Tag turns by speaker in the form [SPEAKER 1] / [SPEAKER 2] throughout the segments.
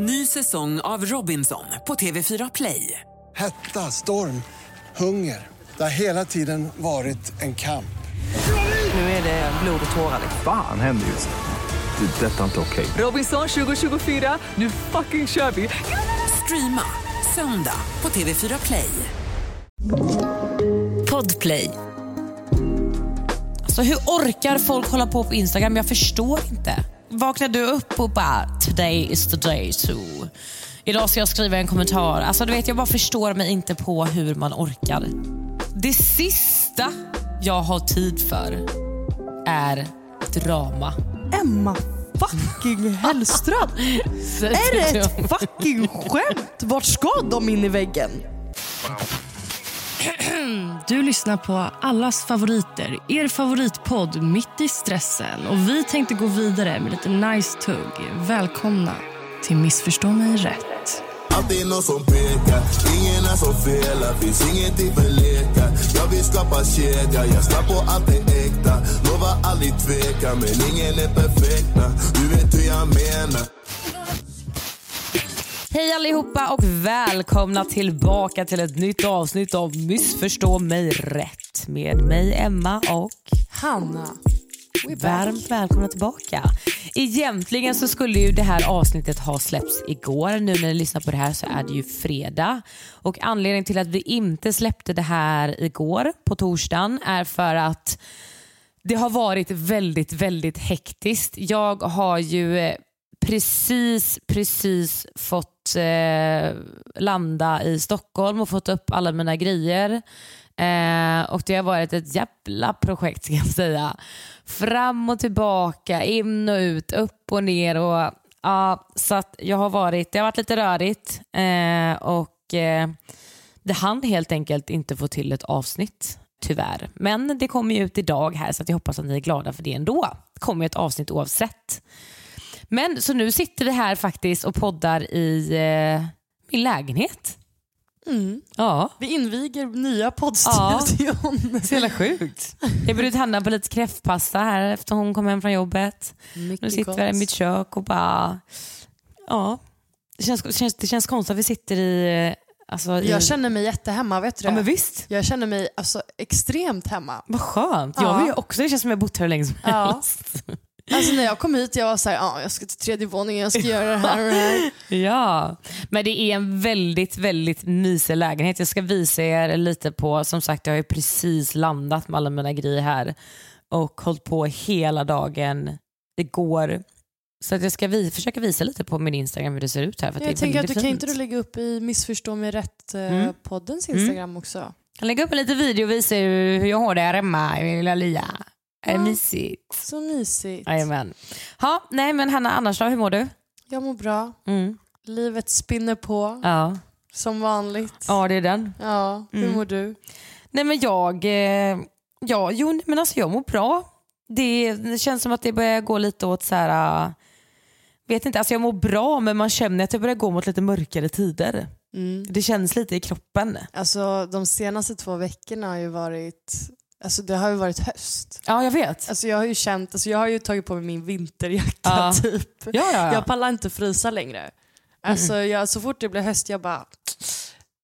[SPEAKER 1] Ny säsong av Robinson på TV4 Play.
[SPEAKER 2] Hetta, storm, hunger. Det har hela tiden varit en kamp.
[SPEAKER 1] Nu är det blod och tårar.
[SPEAKER 3] Fan händer just nu. Det. är Detta är inte okej.
[SPEAKER 1] Robinson 2024, nu fucking kör vi! Streama söndag på TV4 Play.
[SPEAKER 4] Podplay. Alltså hur orkar folk hålla på på Instagram? Jag förstår inte. Vaknar du upp och bara “today is the day to”. Idag ska jag skriva en kommentar. Alltså du vet, Jag bara förstår mig inte på hur man orkar. Det sista jag har tid för är drama.
[SPEAKER 5] Emma fucking Hellström. är det ett fucking skämt? Vart ska de in i väggen?
[SPEAKER 6] Du lyssnar på allas favoriter, er favoritpodd Mitt i stressen. Och Vi tänkte gå vidare med lite nice tugg. Välkomna till Missförstå mig rätt.
[SPEAKER 7] Alltid någon som pekar, ingen är som felar Finns ingenting för lekar Jag vill skapa kedja, jag står på allt det äkta Lovar aldrig tveka, men ingen är perfekta Du vet hur jag menar
[SPEAKER 4] Hej allihopa och välkomna tillbaka till ett nytt avsnitt av Missförstå mig rätt med mig Emma och
[SPEAKER 5] Hanna.
[SPEAKER 4] Varmt välkomna tillbaka. Egentligen så skulle ju det här avsnittet ha släppts igår. Nu när ni lyssnar på det här så är det ju fredag. Och Anledningen till att vi inte släppte det här igår på torsdagen är för att det har varit väldigt, väldigt hektiskt. Jag har ju eh, precis, precis fått eh, landa i Stockholm och fått upp alla mina grejer. Eh, och Det har varit ett jävla projekt ska jag säga. Fram och tillbaka, in och ut, upp och ner. Och, ja, så att jag har varit, det har varit lite rörigt eh, och eh, det hann helt enkelt inte få till ett avsnitt tyvärr. Men det kommer ju ut idag här så att jag hoppas att ni är glada för det ändå. Det kommer ju ett avsnitt oavsett. Men så nu sitter vi här faktiskt och poddar i eh, min lägenhet.
[SPEAKER 5] Mm.
[SPEAKER 4] Ja.
[SPEAKER 5] Vi inviger nya poddstudion.
[SPEAKER 4] Så jävla sjukt. Jag bjöd ut Hanna på lite kräftpasta här efter hon kom hem från jobbet.
[SPEAKER 5] Mycket
[SPEAKER 4] Nu sitter
[SPEAKER 5] gott.
[SPEAKER 4] vi här i mitt kök och bara... Ja. Det känns, känns, det känns konstigt att vi sitter i... Alltså, i
[SPEAKER 5] Jag känner mig jättehemma, vet du
[SPEAKER 4] Ja
[SPEAKER 5] det?
[SPEAKER 4] men visst.
[SPEAKER 5] Jag känner mig alltså, extremt hemma.
[SPEAKER 4] Vad skönt.
[SPEAKER 5] Ja.
[SPEAKER 4] Jag vill också, det känns som jag har bott här länge som
[SPEAKER 5] Ja.
[SPEAKER 4] helst.
[SPEAKER 5] Alltså när jag kom hit jag var såhär, ja jag ska till tredje våningen, jag ska göra det här och det här.
[SPEAKER 4] Ja, men det är en väldigt, väldigt mysig lägenhet. Jag ska visa er lite på, som sagt jag har ju precis landat med alla mina grejer här och hållit på hela dagen igår. Så att jag ska vi, försöka visa lite på min Instagram hur det ser ut här. För
[SPEAKER 5] Jag
[SPEAKER 4] det är
[SPEAKER 5] tänker att du
[SPEAKER 4] väldigt
[SPEAKER 5] kan inte
[SPEAKER 4] fint.
[SPEAKER 5] du lägga upp i Missförstå mig
[SPEAKER 4] Mm.
[SPEAKER 5] rätt-poddens Instagram också?
[SPEAKER 4] Jag kan lägga upp en liten video och visa hur jag har det här hemma i lilla lya. Är det
[SPEAKER 5] Ja.
[SPEAKER 4] mysigt?
[SPEAKER 5] Så mysigt.
[SPEAKER 4] Jajamän. Ja, nej men Hanna, annars då, hur mår du?
[SPEAKER 5] Jag mår bra.
[SPEAKER 4] Mm.
[SPEAKER 5] Livet spinner på
[SPEAKER 4] Ja.
[SPEAKER 5] som vanligt.
[SPEAKER 4] ja, det är den.
[SPEAKER 5] Ja, hur
[SPEAKER 4] Mm.
[SPEAKER 5] mår du?
[SPEAKER 4] Nej men jag, eh, ja jo men alltså jag mår bra. Det, det känns som att det börjar gå lite åt så här, äh, vet inte, alltså jag mår bra men man känner att det börjar gå mot lite mörkare tider.
[SPEAKER 5] Mm.
[SPEAKER 4] Det känns lite i kroppen.
[SPEAKER 5] Alltså de senaste två veckorna har ju varit, alltså det har ju varit höst.
[SPEAKER 4] Ja jag vet.
[SPEAKER 5] Alltså jag har ju känt, alltså jag har ju tagit på mig min vinterjacka
[SPEAKER 4] Ja.
[SPEAKER 5] typ.
[SPEAKER 4] Ja, ja, ja.
[SPEAKER 5] Jag pallar inte frysa längre. Alltså jag, så fort det blir höst jag bara,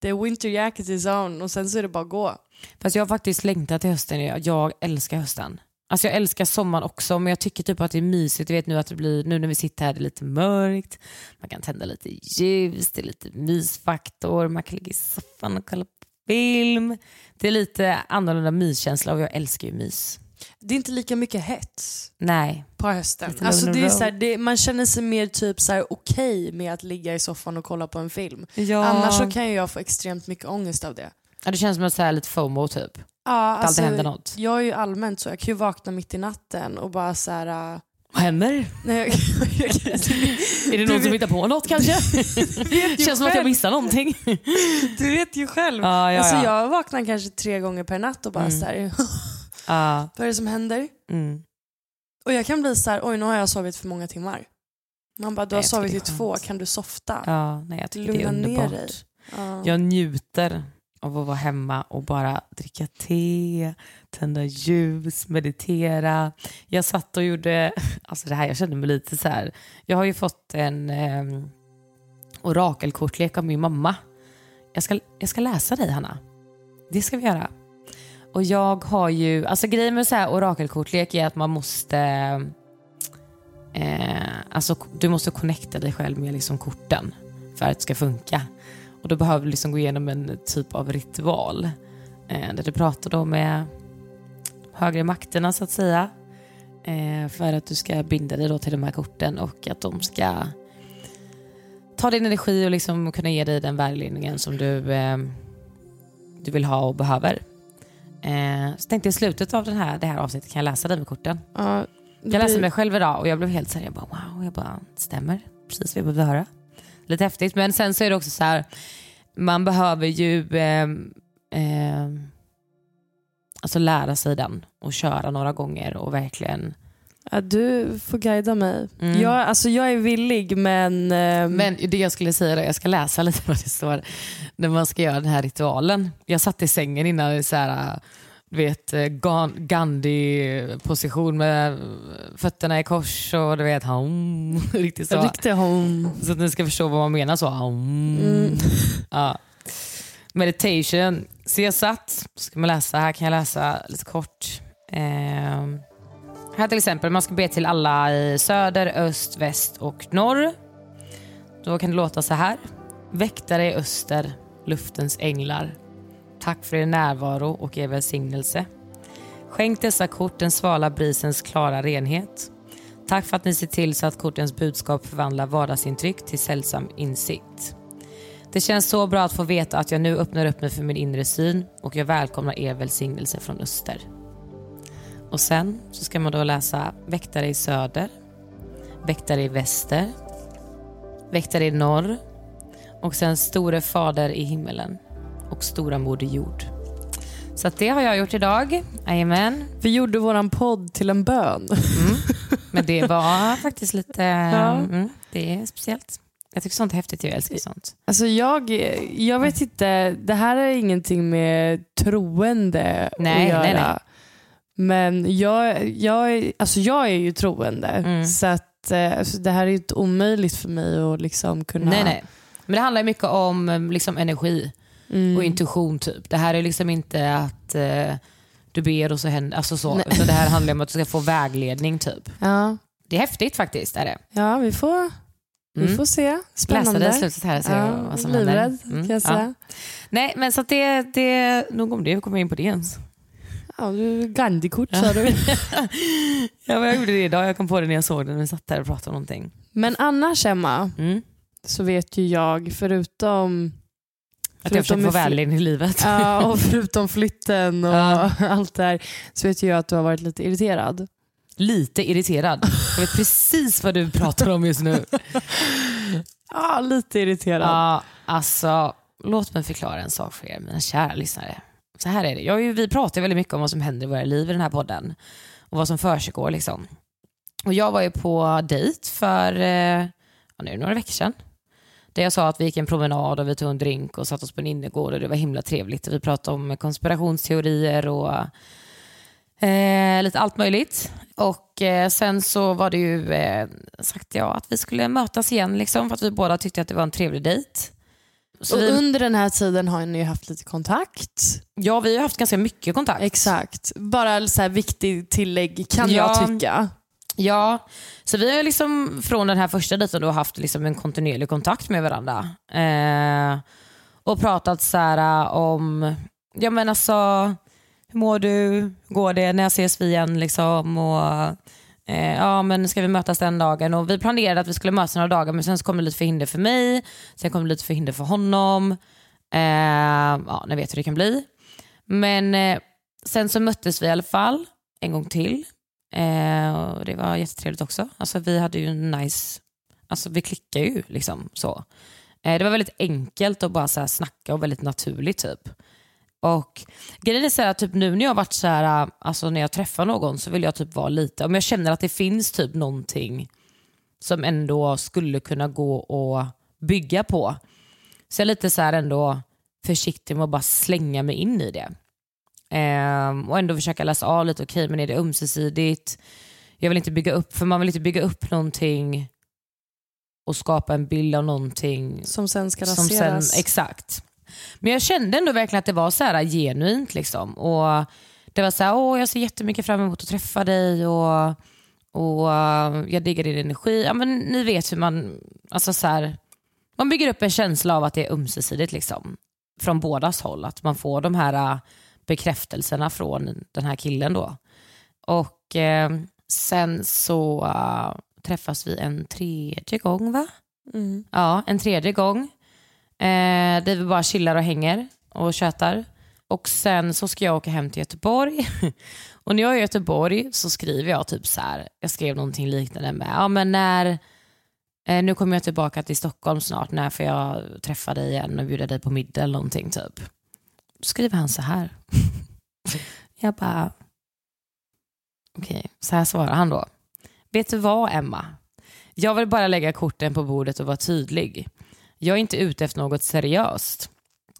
[SPEAKER 5] är winter jacket is on och sen så är det bara att gå.
[SPEAKER 4] Fast jag har faktiskt längtat till hösten. Jag, älskar hösten. Alltså jag älskar sommaren också men jag tycker typ att det är mysigt. Du vet nu att det blir, nu när vi sitter här det är lite mörkt. Man kan tända lite ljus, det är lite mysfaktor. Man kan ligga i soffan och kolla film. Det är lite annorlunda myskänsla och jag älskar ju mys.
[SPEAKER 5] Det är inte lika mycket hets
[SPEAKER 4] Nej.
[SPEAKER 5] på hösten. Alltså det är så här, det, man känner sig mer typ så här okej med att ligga i soffan och kolla på en film.
[SPEAKER 4] Ja.
[SPEAKER 5] Annars så kan jag få extremt mycket ångest av det.
[SPEAKER 4] ja, det känns som att här lite FOMO typ.
[SPEAKER 5] Ja,
[SPEAKER 4] alltid
[SPEAKER 5] alltså,
[SPEAKER 4] händer något.
[SPEAKER 5] Jag är ju allmänt så, jag kan ju vakna mitt i natten och bara så här...
[SPEAKER 4] Vad händer?
[SPEAKER 5] Nej, jag,
[SPEAKER 4] Är det någon som hittar på något kanske? Känns som att jag missar någonting.
[SPEAKER 5] Du vet ju själv.
[SPEAKER 4] Ja, ja,
[SPEAKER 5] Alltså,
[SPEAKER 4] ja.
[SPEAKER 5] jag vaknar kanske tre gånger per natt och bara
[SPEAKER 4] Mm.
[SPEAKER 5] så här,
[SPEAKER 4] Ja.
[SPEAKER 5] vad är det som händer?
[SPEAKER 4] Mm.
[SPEAKER 5] Och jag kan bli så här, oj nu har jag sovit för många timmar. Man bara, du
[SPEAKER 4] Nej,
[SPEAKER 5] har
[SPEAKER 4] jag
[SPEAKER 5] sovit i två, kan du softa?
[SPEAKER 4] ja, nej jag tycker det är
[SPEAKER 5] Lugna ner
[SPEAKER 4] underbart. Jag njuter av att vara hemma och bara dricka te, tända ljus, meditera. Jag satt och gjorde, alltså det här, jag kände mig lite så här. jag har ju fått en, eh, orakelkortlek av min mamma. Jag ska, jag ska läsa dig Hanna. Det ska vi göra. Och jag har ju, alltså grejen med så här orakelkortlek är att man måste eh, alltså du måste connecta dig själv med liksom korten för att det ska funka. Och då behöver du liksom gå igenom en typ av ritual eh, där du pratar då med högre makterna så att säga. Eh, för att du ska binda dig då till de här korten och att de ska ta din energi och liksom kunna ge dig den vägledningen som du, eh, du vill ha och behöver. Eh, så tänkte i slutet av den här, det här avsnittet kan jag läsa dig med korten.
[SPEAKER 5] Det
[SPEAKER 4] Jag läste
[SPEAKER 5] blir-
[SPEAKER 4] mig själv idag och jag blev helt så här, jag bara wow, jag bara stämmer, precis vad jag behövde höra. Lite häftigt, men sen så är det också så här, man behöver ju eh, eh, alltså lära sig den och köra några gånger och verkligen.
[SPEAKER 5] Ja, du får guida mig.
[SPEAKER 4] Mm.
[SPEAKER 5] Jag, alltså, jag är villig men... ehm,
[SPEAKER 4] Men det jag skulle säga, då, jag ska läsa lite vad det står när man ska göra den här ritualen. Jag satt i sängen innan så här, du vet, eh, Gan- Gandhi-position med fötterna i kors och du vet, hum, riktigt så.
[SPEAKER 5] Riktig home.
[SPEAKER 4] Så att ni ska förstå vad man menar så. Mm.
[SPEAKER 5] Mm.
[SPEAKER 4] Ja. Meditation. Satt, ska man läsa, här kan jag läsa lite kort. Ehm, här till exempel, man ska be till alla i söder, öst, väst och norr. Då kan det låta så här. Väktare i öster, luftens änglar. Tack för er närvaro och er välsignelse. Skänk dessa kort den svala brisens klara renhet. Tack för att ni ser till så att kortens budskap förvandlar vardagsintryck till sällsam insikt. Det känns så bra att få veta att jag nu öppnar upp mig för min inre syn och jag välkomnar er välsignelse från öster. Och sen så ska man då läsa Väktare i söder, Väktare i väster, Väktare i norr och sen Store fader i himmelen och Stora moder jord. Så det har jag gjort idag. Jajamän.
[SPEAKER 5] Vi gjorde våran podd till en bön.
[SPEAKER 4] Men det var faktiskt lite...
[SPEAKER 5] Ja.
[SPEAKER 4] Mm, det är speciellt. Jag tycker sånt är häftigt. Jag älskar sånt.
[SPEAKER 5] Alltså jag, jag vet inte, det här är ingenting med troende
[SPEAKER 4] Nej,
[SPEAKER 5] att göra.
[SPEAKER 4] nej, nej.
[SPEAKER 5] Men jag, jag, alltså jag är ju troende.
[SPEAKER 4] Mm.
[SPEAKER 5] Så att, eh, alltså det här är ju inte omöjligt för mig att liksom kunna...
[SPEAKER 4] Nej, nej. Men det handlar mycket om liksom, energi
[SPEAKER 5] Mm.
[SPEAKER 4] och intuition. typ. Det här är liksom inte att eh, du ber och så händer alltså så.
[SPEAKER 5] Nej.
[SPEAKER 4] Utan det här handlar om att du ska få vägledning. typ.
[SPEAKER 5] Ja,
[SPEAKER 4] Det är häftigt faktiskt. Är det.
[SPEAKER 5] ja vi, får, vi
[SPEAKER 4] Mm.
[SPEAKER 5] får se. Spännande.
[SPEAKER 4] Läsa det slutet här och se
[SPEAKER 5] ja,
[SPEAKER 4] vad som
[SPEAKER 5] livrädd
[SPEAKER 4] händer. Mm,
[SPEAKER 5] kan jag
[SPEAKER 4] ja.
[SPEAKER 5] säga.
[SPEAKER 4] Nej, men så att det, det nog om det. Hur kommer jag in på det ens?
[SPEAKER 5] Ja, du, Gandhi-kort sa du.
[SPEAKER 4] Ja, men jag gjorde det idag. Jag kom på det när jag såg den. Vi satt där och pratade om någonting.
[SPEAKER 5] Men annars Emma,
[SPEAKER 4] Mm.
[SPEAKER 5] så vet ju jag förutom
[SPEAKER 4] Att jag försöker få vägledning i livet.
[SPEAKER 5] Ja, och förutom flytten och
[SPEAKER 4] Ja.
[SPEAKER 5] allt det här så vet jag att du har varit lite irriterad.
[SPEAKER 4] Lite irriterad. Jag vet precis vad du pratar om just nu.
[SPEAKER 5] Ja, lite irriterad.
[SPEAKER 4] Ja, alltså, låt mig förklara en sak för er, mina kära lyssnare. Så här är det. Jag, vi pratar väldigt mycket om vad som händer i våra liv i den här podden och vad som försiggår. Liksom. Och jag var ju på dejt för eh, nu, några veckor sedan. Där jag sa att vi gick en promenad och vi tog en drink och satt oss på en innergård och det var himla trevligt. Vi pratade om konspirationsteorier och eh, lite allt möjligt. Och eh, sen så var det ju eh, sagt ja, att vi skulle mötas igen liksom, för att vi båda tyckte att det var en trevlig dejt. Så
[SPEAKER 5] och
[SPEAKER 4] vi,
[SPEAKER 5] under den här tiden har ni haft lite kontakt.
[SPEAKER 4] ja, vi har haft ganska mycket kontakt.
[SPEAKER 5] Exakt. Bara så här viktig tillägg kan
[SPEAKER 4] Ja.
[SPEAKER 5] jag tycka.
[SPEAKER 4] Ja, så vi har liksom från den här första dejten då haft liksom en kontinuerlig kontakt med varandra. Eh, och pratat så här eh, om, ja men alltså, hur mår du? Hur går det? När ses vi igen? Liksom? Och, eh, ja men ska vi mötas den dagen? Och vi planerade att vi skulle mötas några dagar men sen så kom det lite förhinder för mig. Sen kom det lite förhinder för honom. Eh, ja, ni vet hur det kan bli. Men eh, sen så möttes vi i alla fall en gång till. Eh, och det var jättetrevligt också. Alltså, vi hade ju en nice, alltså vi klickade ju liksom så. Eh, det var väldigt enkelt att bara så här snacka och väldigt naturligt typ. Och grejen är så här, typ nu när jag varit så här, alltså när jag träffar någon så vill jag typ vara lite, om jag känner att det finns typ någonting som ändå skulle kunna gå och bygga på. Så jag är lite så här ändå försiktig med att bara slänga mig in i det. Ehm, och ändå försöka läsa av lite, okej men är det ömsesidigt? Jag vill inte bygga upp, för man vill inte bygga upp någonting och skapa en bild av någonting
[SPEAKER 5] Som sen ska
[SPEAKER 4] som sen,
[SPEAKER 5] raseras.
[SPEAKER 4] exakt. Men jag kände ändå verkligen att det var så här genuint. Liksom. Och det var så här, åh jag ser jättemycket fram emot att träffa dig och, och uh, jag diggar din energi. Ja, men ni vet hur man, alltså så här, man bygger upp en känsla av att det är ömsesidigt liksom. Från bådas håll. Att man får de här uh, bekräftelserna från den här killen då. Och eh, sen så uh, träffas vi en tredje gång va?
[SPEAKER 5] Mm.
[SPEAKER 4] Ja, en tredje gång. Eh, där vi bara chillar och hänger och tjötar. Och sen så ska jag åka hem till Göteborg. och när jag är i Göteborg så skriver jag typ så här. Jag skrev någonting liknande med, ja men när, eh, nu kommer jag tillbaka till Stockholm snart, när får jag träffa dig igen och bjuda dig på middag eller någonting typ. Skriver han så här. jag bara, okej, så här svarar han då. Vet du vad Emma? Jag vill bara lägga korten på bordet och vara tydlig. Jag är inte ute efter något seriöst.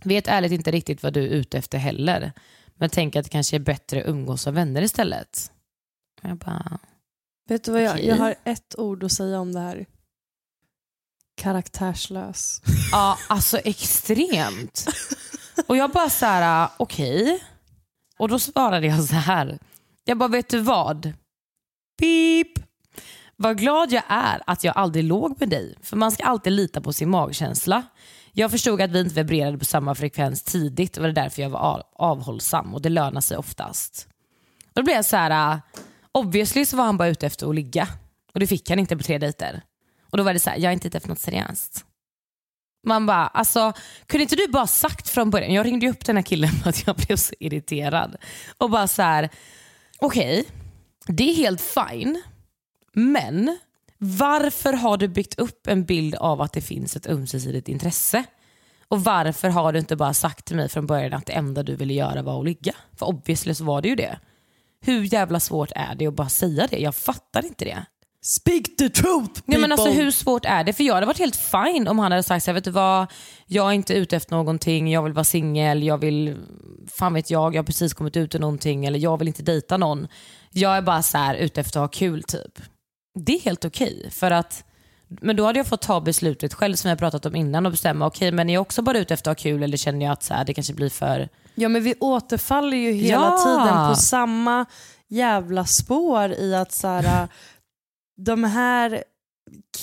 [SPEAKER 4] Vet ärligt inte riktigt vad du är ute efter heller. Men tänker att det kanske är bättre att umgås som vänner istället. Jag bara,
[SPEAKER 5] Vet du vad jag,
[SPEAKER 4] Okej.
[SPEAKER 5] jag har ett ord att säga om det här. Karaktärslös.
[SPEAKER 4] ja alltså extremt. Och jag bara så här, okej. Och då svarade jag så här. Jag bara, vet du vad? Pip. Vad glad jag är att jag aldrig låg med dig. För man ska alltid lita på sin magkänsla. Jag förstod att vi inte vibrerade på samma frekvens tidigt och det var därför jag var avhållsam och det lönar sig oftast. Och då blev jag så här, obviously så var han bara ute efter att ligga. Och det fick han inte på tre dejter. Och då var det så här, jag är inte ute efter något seriöst. Man bara, alltså kunde inte du bara sagt från början, jag ringde ju upp den här killen för att jag blev så irriterad. Och bara så här, okej, det är helt fine. Men varför har du byggt upp en bild av att det finns ett ömsesidigt intresse? Och varför har du inte bara sagt till mig från början att det enda du ville göra var att ligga? För obviously så var det ju det. Hur jävla svårt är det att bara säga det? Jag fattar inte det.
[SPEAKER 5] Speak the truth
[SPEAKER 4] Nej, men alltså,
[SPEAKER 5] people.
[SPEAKER 4] hur svårt är det? För jag hade varit helt fine om han hade sagt så här, vet du vad, jag är inte ute efter någonting, jag vill vara singel, jag vill, fan vet jag, jag har precis kommit ut ur någonting eller jag vill inte dejta någon. Jag är bara så här ute efter att ha kul typ. Det är helt okej för att men då hade jag fått ta beslutet själv som jag pratat om innan och bestämma, okej men är jag också bara ute efter att ha kul eller känner jag att så här, det kanske blir för...
[SPEAKER 5] Ja men vi återfaller ju hela
[SPEAKER 4] Ja.
[SPEAKER 5] tiden på samma jävla spår i att så här, de här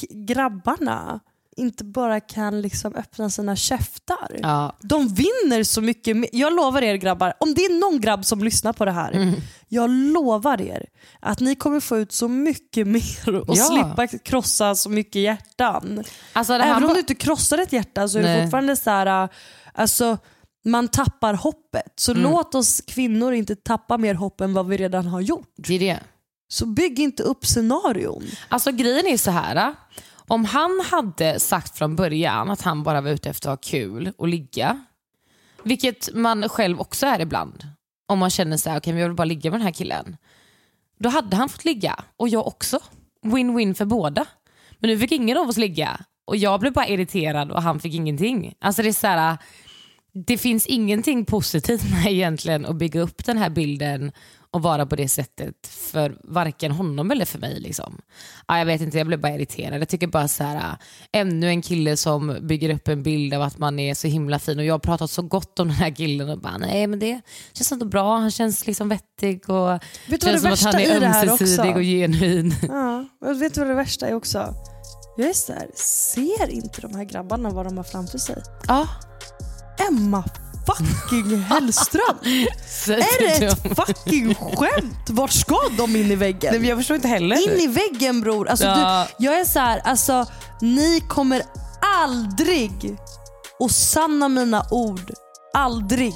[SPEAKER 5] grabbarna inte bara kan liksom öppna sina käftar.
[SPEAKER 4] Ja.
[SPEAKER 5] De vinner så mycket. Jag lovar er grabbar, om det är någon grabb som lyssnar på det här,
[SPEAKER 4] Mm.
[SPEAKER 5] jag lovar er att ni kommer få ut så mycket mer och
[SPEAKER 4] Ja.
[SPEAKER 5] slippa krossa så mycket hjärtan.
[SPEAKER 4] Alltså,
[SPEAKER 5] Även om du inte krossar ett hjärta så är det fortfarande så här, alltså, man tappar hoppet. Så
[SPEAKER 4] Mm.
[SPEAKER 5] låt oss kvinnor inte tappa mer hopp än vad vi redan har gjort.
[SPEAKER 4] Det är det.
[SPEAKER 5] Så bygg inte upp scenarion.
[SPEAKER 4] Alltså grejen är så här. Äh, om han hade sagt från början att han bara var ute efter att ha kul och ligga, vilket man själv också är ibland, om man känner så här, okej okay, jag vill bara ligga med den här killen. Då hade han fått ligga och jag också. Win-win för båda. Men nu fick ingen av oss ligga och jag blev bara irriterad och han fick ingenting. Alltså det är så här, äh, det finns ingenting positivt med egentligen att bygga upp den här bilden och vara på det sättet för varken honom eller för mig. Liksom. Ja, jag vet inte, jag blev bara irriterad. Jag tycker bara så här, ännu en kille som bygger upp en bild av att man är så himla fin och jag har pratat så gott om den här killen och bara nej men det känns inte bra, han känns liksom vettig och
[SPEAKER 5] Vet
[SPEAKER 4] känns som att han är ömsesidig och genuin.
[SPEAKER 5] Ja, och vet du vad det värsta är också? Jag är så här, ser inte de här grabbarna vad de har framför sig?
[SPEAKER 4] Ja.
[SPEAKER 5] Emma fucking Hellström! är det ett fucking skämt? Vart ska de in i väggen?
[SPEAKER 4] Nej, jag förstår inte heller.
[SPEAKER 5] In i väggen bror. Alltså,
[SPEAKER 4] Ja.
[SPEAKER 5] du, jag är så här, alltså, ni kommer aldrig, och sanna mina ord, aldrig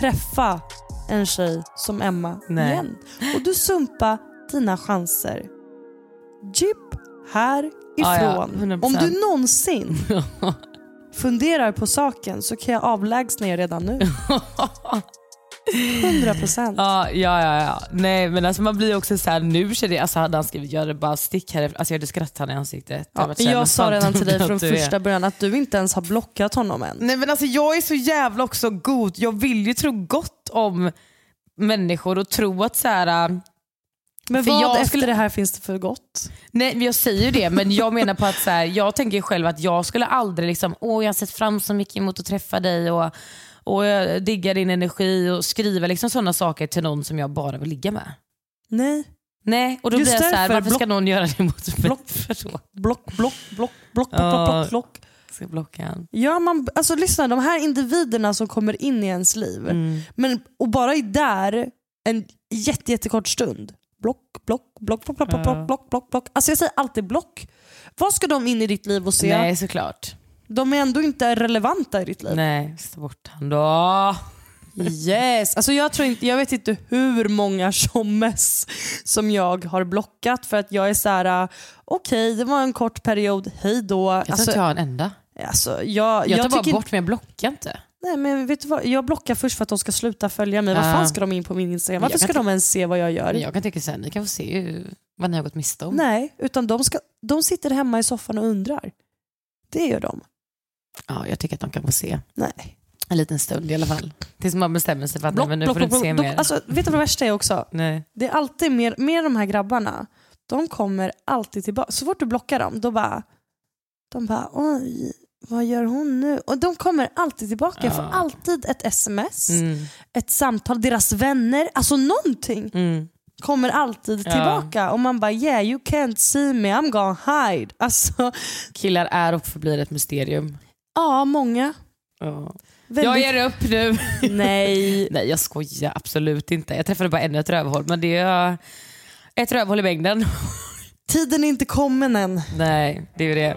[SPEAKER 5] träffa en tjej som Emma
[SPEAKER 4] Nej.
[SPEAKER 5] igen. Och du sumpa dina chanser. Jip härifrån.
[SPEAKER 4] Ja, ja, 100%.
[SPEAKER 5] Om du någonsin funderar på saken så kan jag avlägsna er redan nu. 100 procent.
[SPEAKER 4] Ja, ja, ja, ja. Nej men alltså man blir också så här, nu känner jag, alltså hade han skrivit gör det bara stick här, alltså jag hade skrattat han i ansiktet.
[SPEAKER 5] Ja,
[SPEAKER 4] hade men
[SPEAKER 5] jag sa redan till dig från första början att du inte ens har blockat honom än.
[SPEAKER 4] Nej men alltså jag är så jävla också god, jag vill ju tro gott om människor och tro att så här,
[SPEAKER 5] Men
[SPEAKER 4] För
[SPEAKER 5] vad
[SPEAKER 4] jag
[SPEAKER 5] efter
[SPEAKER 4] skulle-
[SPEAKER 5] det här finns det för gott?
[SPEAKER 4] Nej, jag säger ju det, men jag menar på att så här, jag tänker själv att jag skulle aldrig liksom, åh jag har sett fram så mycket emot att träffa dig och, och jag diggar din energi och skriva liksom sådana saker till någon som jag bara vill ligga med.
[SPEAKER 5] Nej.
[SPEAKER 4] Nej, och då
[SPEAKER 5] Just
[SPEAKER 4] blir jag så här, varför ska
[SPEAKER 5] block-
[SPEAKER 4] någon göra det mot mig?
[SPEAKER 5] block. Block, block, block, block, block, block, block, block.
[SPEAKER 4] Ska blocka?
[SPEAKER 5] Ja, man, alltså, lyssna, de här individerna som kommer in i ens liv
[SPEAKER 4] Mm.
[SPEAKER 5] men, och bara är där en jätte, jättekort stund. Block, block, block, block, block, block, block, block, block, block. Alltså jag säger alltid block. Vad ska de in i ditt liv och se?
[SPEAKER 4] Nej, såklart.
[SPEAKER 5] De är ändå inte relevanta i ditt liv.
[SPEAKER 4] Nej, ta bort han då.
[SPEAKER 5] Yes. Alltså jag, tror inte, jag vet inte hur många tjommes som jag har blockat för att jag är så här: okej det var en kort period, hej då.
[SPEAKER 4] Jag tror
[SPEAKER 5] Alltså,
[SPEAKER 4] inte jag har en enda.
[SPEAKER 5] alltså, jag,
[SPEAKER 4] Jag,
[SPEAKER 5] jag
[SPEAKER 4] tar bara
[SPEAKER 5] tycker
[SPEAKER 4] bort men jag blockar inte.
[SPEAKER 5] Nej men vet du vad, jag blockar först för att de ska sluta följa mig. Vad
[SPEAKER 4] Ja.
[SPEAKER 5] fan ska de in på min Instagram? Varför ska de ens se vad jag gör?
[SPEAKER 4] Men jag kan tycka sen, ni kan få se ju vad ni har gått miste om.
[SPEAKER 5] Nej, utan de, ska, de sitter hemma i soffan och undrar. Det gör de.
[SPEAKER 4] Ja, jag tycker att de kan få se.
[SPEAKER 5] Nej.
[SPEAKER 4] En liten stund i alla fall. Tills man bestämmer sig för att nej, men nu får du inte se mer.
[SPEAKER 5] Alltså, vet du vad det värsta är också?
[SPEAKER 4] nej.
[SPEAKER 5] Det är alltid mer, med de här grabbarna, de kommer alltid tillbaka. Så fort du blockar dem, då bara, de bara oj, vad gör hon nu? Och de kommer alltid tillbaka. Jag får
[SPEAKER 4] Ja.
[SPEAKER 5] alltid ett sms,
[SPEAKER 4] Mm.
[SPEAKER 5] ett samtal, deras vänner, alltså någonting
[SPEAKER 4] Mm.
[SPEAKER 5] kommer alltid
[SPEAKER 4] Ja.
[SPEAKER 5] tillbaka. Och man bara yeah you can't see me, I'm gonna hide. Alltså,
[SPEAKER 4] Killar är och förblir ett mysterium.
[SPEAKER 5] ja många.
[SPEAKER 4] Ja.
[SPEAKER 5] Väldigt...
[SPEAKER 4] Jag ger upp nu.
[SPEAKER 5] Nej.
[SPEAKER 4] Nej jag skojar absolut inte. Jag träffade bara ännu ett rövhål men det är ett rövhål i mängden.
[SPEAKER 5] Tiden är inte kommen än.
[SPEAKER 4] Nej det är ju det.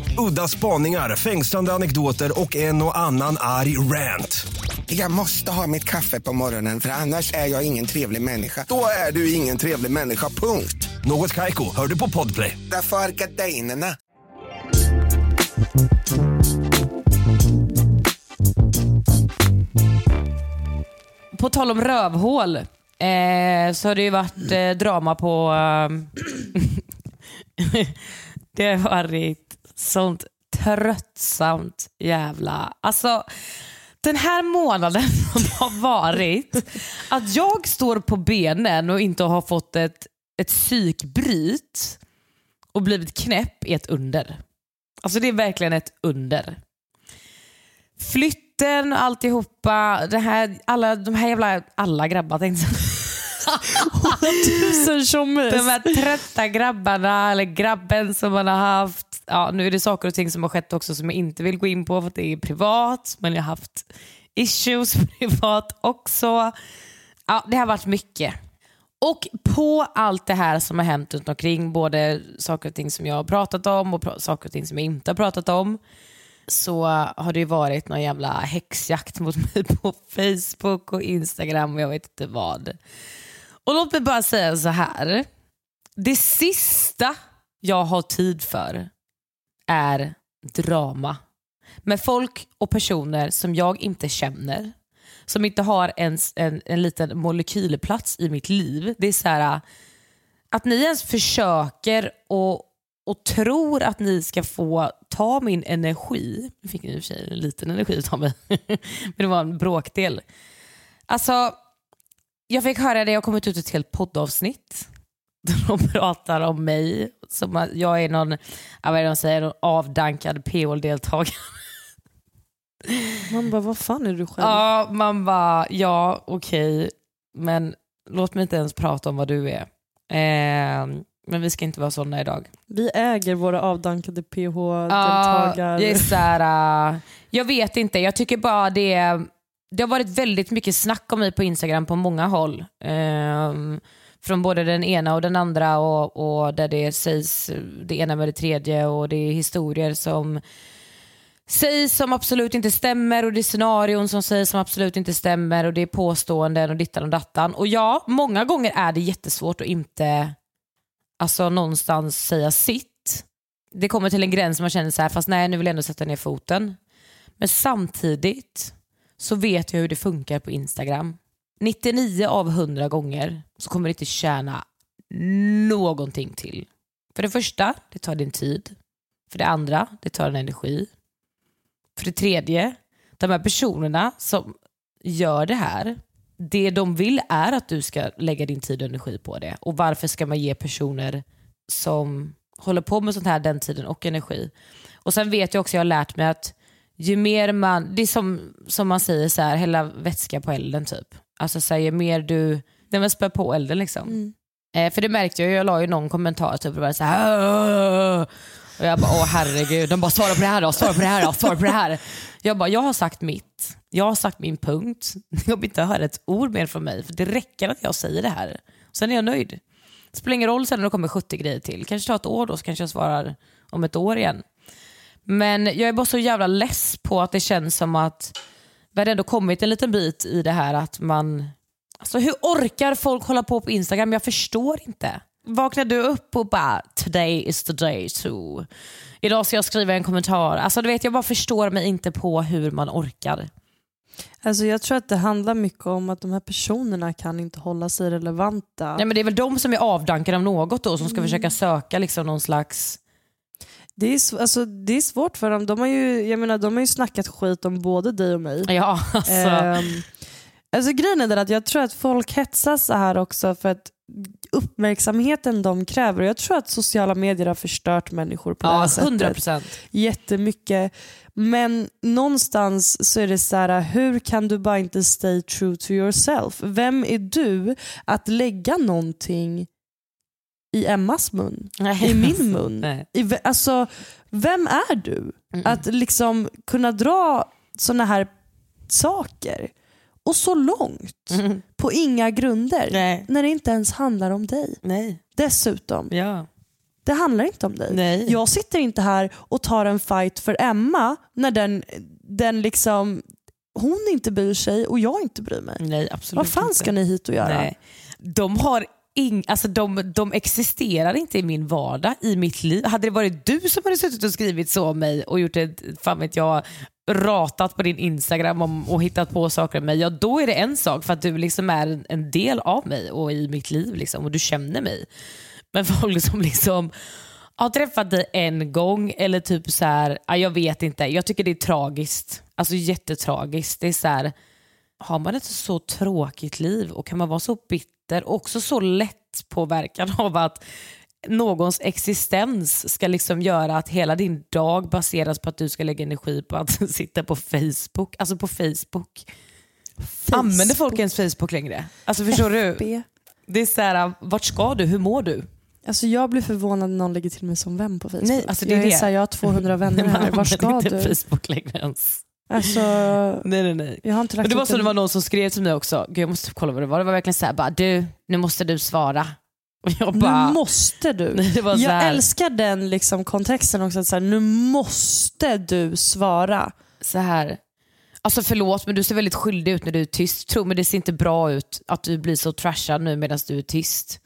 [SPEAKER 8] Udda spaningar, fängslande anekdoter och en och annan arg rant.
[SPEAKER 9] Jag måste ha mitt kaffe på morgonen för annars är jag ingen trevlig människa. Då är du ingen trevlig människa, punkt.
[SPEAKER 8] Något Kaiko, hör du på Podplay.
[SPEAKER 9] Därför är gardinerna.
[SPEAKER 4] På tal om rövhål eh, så har det ju varit eh, drama på... ehm, det har varit sånt tröttsamt jävla... Alltså, den här månaden som har varit, att jag står på benen och inte har fått ett, ett psykbryt och blivit knäpp är ett under. Alltså det är verkligen ett under. Flytten alltihopa, det här, alla, de här jävla, alla grabbar tänkte
[SPEAKER 5] Tusen tjommis.
[SPEAKER 4] De här trötta grabbarna, eller grabben som man har haft. Ja, nu är det saker och ting som har skett också som jag inte vill gå in på för att det är privat. Men jag har haft issues privat också. Ja, det har varit mycket. Och på allt det här som har hänt runt omkring, både saker och ting som jag har pratat om och pr- saker och ting som jag inte har pratat om, så har det ju varit någon jävla häxjakt mot mig på Facebook och Instagram och jag vet inte vad. Och låt mig bara säga så här. Det sista jag har tid för är drama. Med folk och personer som jag inte känner. Som inte har ens en, en liten molekylplats i mitt liv. Det är så här att ni ens försöker och, och tror att ni ska få ta min energi. Nu fick ni i och för sig en liten energi av mig. Men det var en bråkdel. Alltså, jag fick höra det, jag har kommit ut ett helt poddavsnitt de pratar om mig som att jag är någon, ja, vad är det de säger, någon avdankad PO-deltagare.
[SPEAKER 5] Man bara, vad fan är du själv?
[SPEAKER 4] Ja, man bara, ja okej, men låt mig inte ens prata om vad du är. Eh, men vi ska inte vara sådana idag.
[SPEAKER 5] Vi äger våra avdankade
[SPEAKER 4] Ja,
[SPEAKER 5] PH-deltagare.
[SPEAKER 4] så här, äh, jag vet inte, jag tycker bara det, det har varit väldigt mycket snack om mig på Instagram på många håll. Ehm, från både den ena och den andra och, och där det sägs det ena med det tredje och det är historier som sägs som absolut inte stämmer och det är scenarion som sägs som absolut inte stämmer och det är påståenden och dittan och dattan. Och ja, många gånger är det jättesvårt att inte alltså, någonstans säga sitt. Det kommer till en gräns man känner så här, fast nej nu vill jag ändå sätta ner foten. Men samtidigt så vet jag hur det funkar på Instagram. 99 av 100 gånger så kommer det inte tjäna någonting till. För det första, det tar din tid. För det andra, det tar din energi. För det tredje, de här personerna som gör det här, det de vill är att du ska lägga din tid och energi på det. Och varför ska man ge personer som håller på med sånt här den tiden och energi? Och sen vet jag också, jag har lärt mig att ju mer man, det är som, som man säger så här, hälla vätska på elden typ. Alltså så här, ju mer du, man spär på elden liksom.
[SPEAKER 5] Mm.
[SPEAKER 4] Eh, för det märkte jag, jag la ju någon kommentar typ och bara så här, och jag bara åh herregud, de bara svara på det här då, svara på det här då, svara på det här. Jag bara, jag har sagt mitt, jag har sagt min punkt, ni kommer inte höra ett ord mer från mig för det räcker att jag säger det här. Sen är jag nöjd. Det spelar ingen roll sen när det kommer 70 grejer till, kanske tar ett år då så kanske jag svarar om ett år igen. Men jag är bara så jävla less på att det känns som att vi har ändå kommit en liten bit i det här att man... Alltså hur orkar folk hålla på på Instagram? Jag förstår inte. Vaknar du upp och bara today is the day to... Idag ska jag skriva en kommentar. Alltså du vet jag bara förstår mig inte på hur man orkar.
[SPEAKER 5] Alltså jag tror att det handlar mycket om att de här personerna kan inte hålla sig relevanta.
[SPEAKER 4] Nej, men det är väl de som är avdankade av något då som ska försöka söka liksom någon slags...
[SPEAKER 5] Det är, alltså, det är svårt för dem. De har, ju, jag menar, de har ju snackat skit om både dig och mig.
[SPEAKER 4] Ja, alltså.
[SPEAKER 5] Ehm, alltså grejen är den att jag tror att folk hetsas så här också för att uppmärksamheten de kräver. Jag tror att sociala medier har förstört människor på det här
[SPEAKER 4] Ja,
[SPEAKER 5] sättet.
[SPEAKER 4] 100 procent.
[SPEAKER 5] Jättemycket. Men någonstans så är det så här, hur kan du bara inte stay true to yourself? Vem är du att lägga någonting i Emmas mun? I min mun?
[SPEAKER 4] Nej.
[SPEAKER 5] I, alltså, vem är du? Att liksom kunna dra såna här saker och så långt på inga grunder
[SPEAKER 4] Nej.
[SPEAKER 5] när det inte ens handlar om dig.
[SPEAKER 4] Nej.
[SPEAKER 5] Dessutom,
[SPEAKER 4] Ja.
[SPEAKER 5] det handlar inte om dig.
[SPEAKER 4] Nej.
[SPEAKER 5] Jag sitter inte här och tar en fight för Emma när den, den liksom, hon inte bryr sig och jag inte bryr mig.
[SPEAKER 4] Nej, absolut
[SPEAKER 5] Vad fan
[SPEAKER 4] inte.
[SPEAKER 5] ska ni hit och göra?
[SPEAKER 4] Nej. De har ing, alltså de, de existerar inte i min vardag, i mitt liv. Hade det varit du som hade suttit och skrivit så om mig och gjort ett, fan vet jag, ratat på din Instagram om, och hittat på saker om mig, ja då är det en sak för att du liksom är en, en del av mig och i mitt liv liksom, och du känner mig. Men folk som liksom har träffat dig en gång eller typ så här, ja, jag vet inte, jag tycker det är tragiskt. Alltså jättetragiskt. Det är så här, har man ett så tråkigt liv och kan man vara så bitter och också så lätt påverkad av att någons existens ska liksom göra att hela din dag baseras på att du ska lägga energi på att sitta på Facebook. Alltså på Facebook. Använder folk ens Facebook längre? Alltså förstår du? Det är så här, vart ska du? Hur mår du?
[SPEAKER 5] Alltså jag blir förvånad när någon lägger till mig som vän på Facebook.
[SPEAKER 4] Nej, alltså det är
[SPEAKER 5] jag, är
[SPEAKER 4] det.
[SPEAKER 5] Så här, jag har 200 vänner här, var ska du?
[SPEAKER 4] Facebook längre ens.
[SPEAKER 5] Alltså,
[SPEAKER 4] Nej, nej, nej.
[SPEAKER 5] jag har inte lagt
[SPEAKER 4] Men det var så det var någon som skrev till mig också, Gud, jag måste typ kolla vad det var. Det var verkligen så här, bara, du, nu måste du svara. Och jag bara,
[SPEAKER 5] Nu måste du.
[SPEAKER 4] Det var så
[SPEAKER 5] jag
[SPEAKER 4] här.
[SPEAKER 5] älskar den liksom kontexten också. Att så här, nu måste du svara.
[SPEAKER 4] så här. Alltså förlåt men du ser väldigt skyldig ut när du är tyst. Tro mig det ser inte bra ut att du blir så trashad nu medan du är tyst.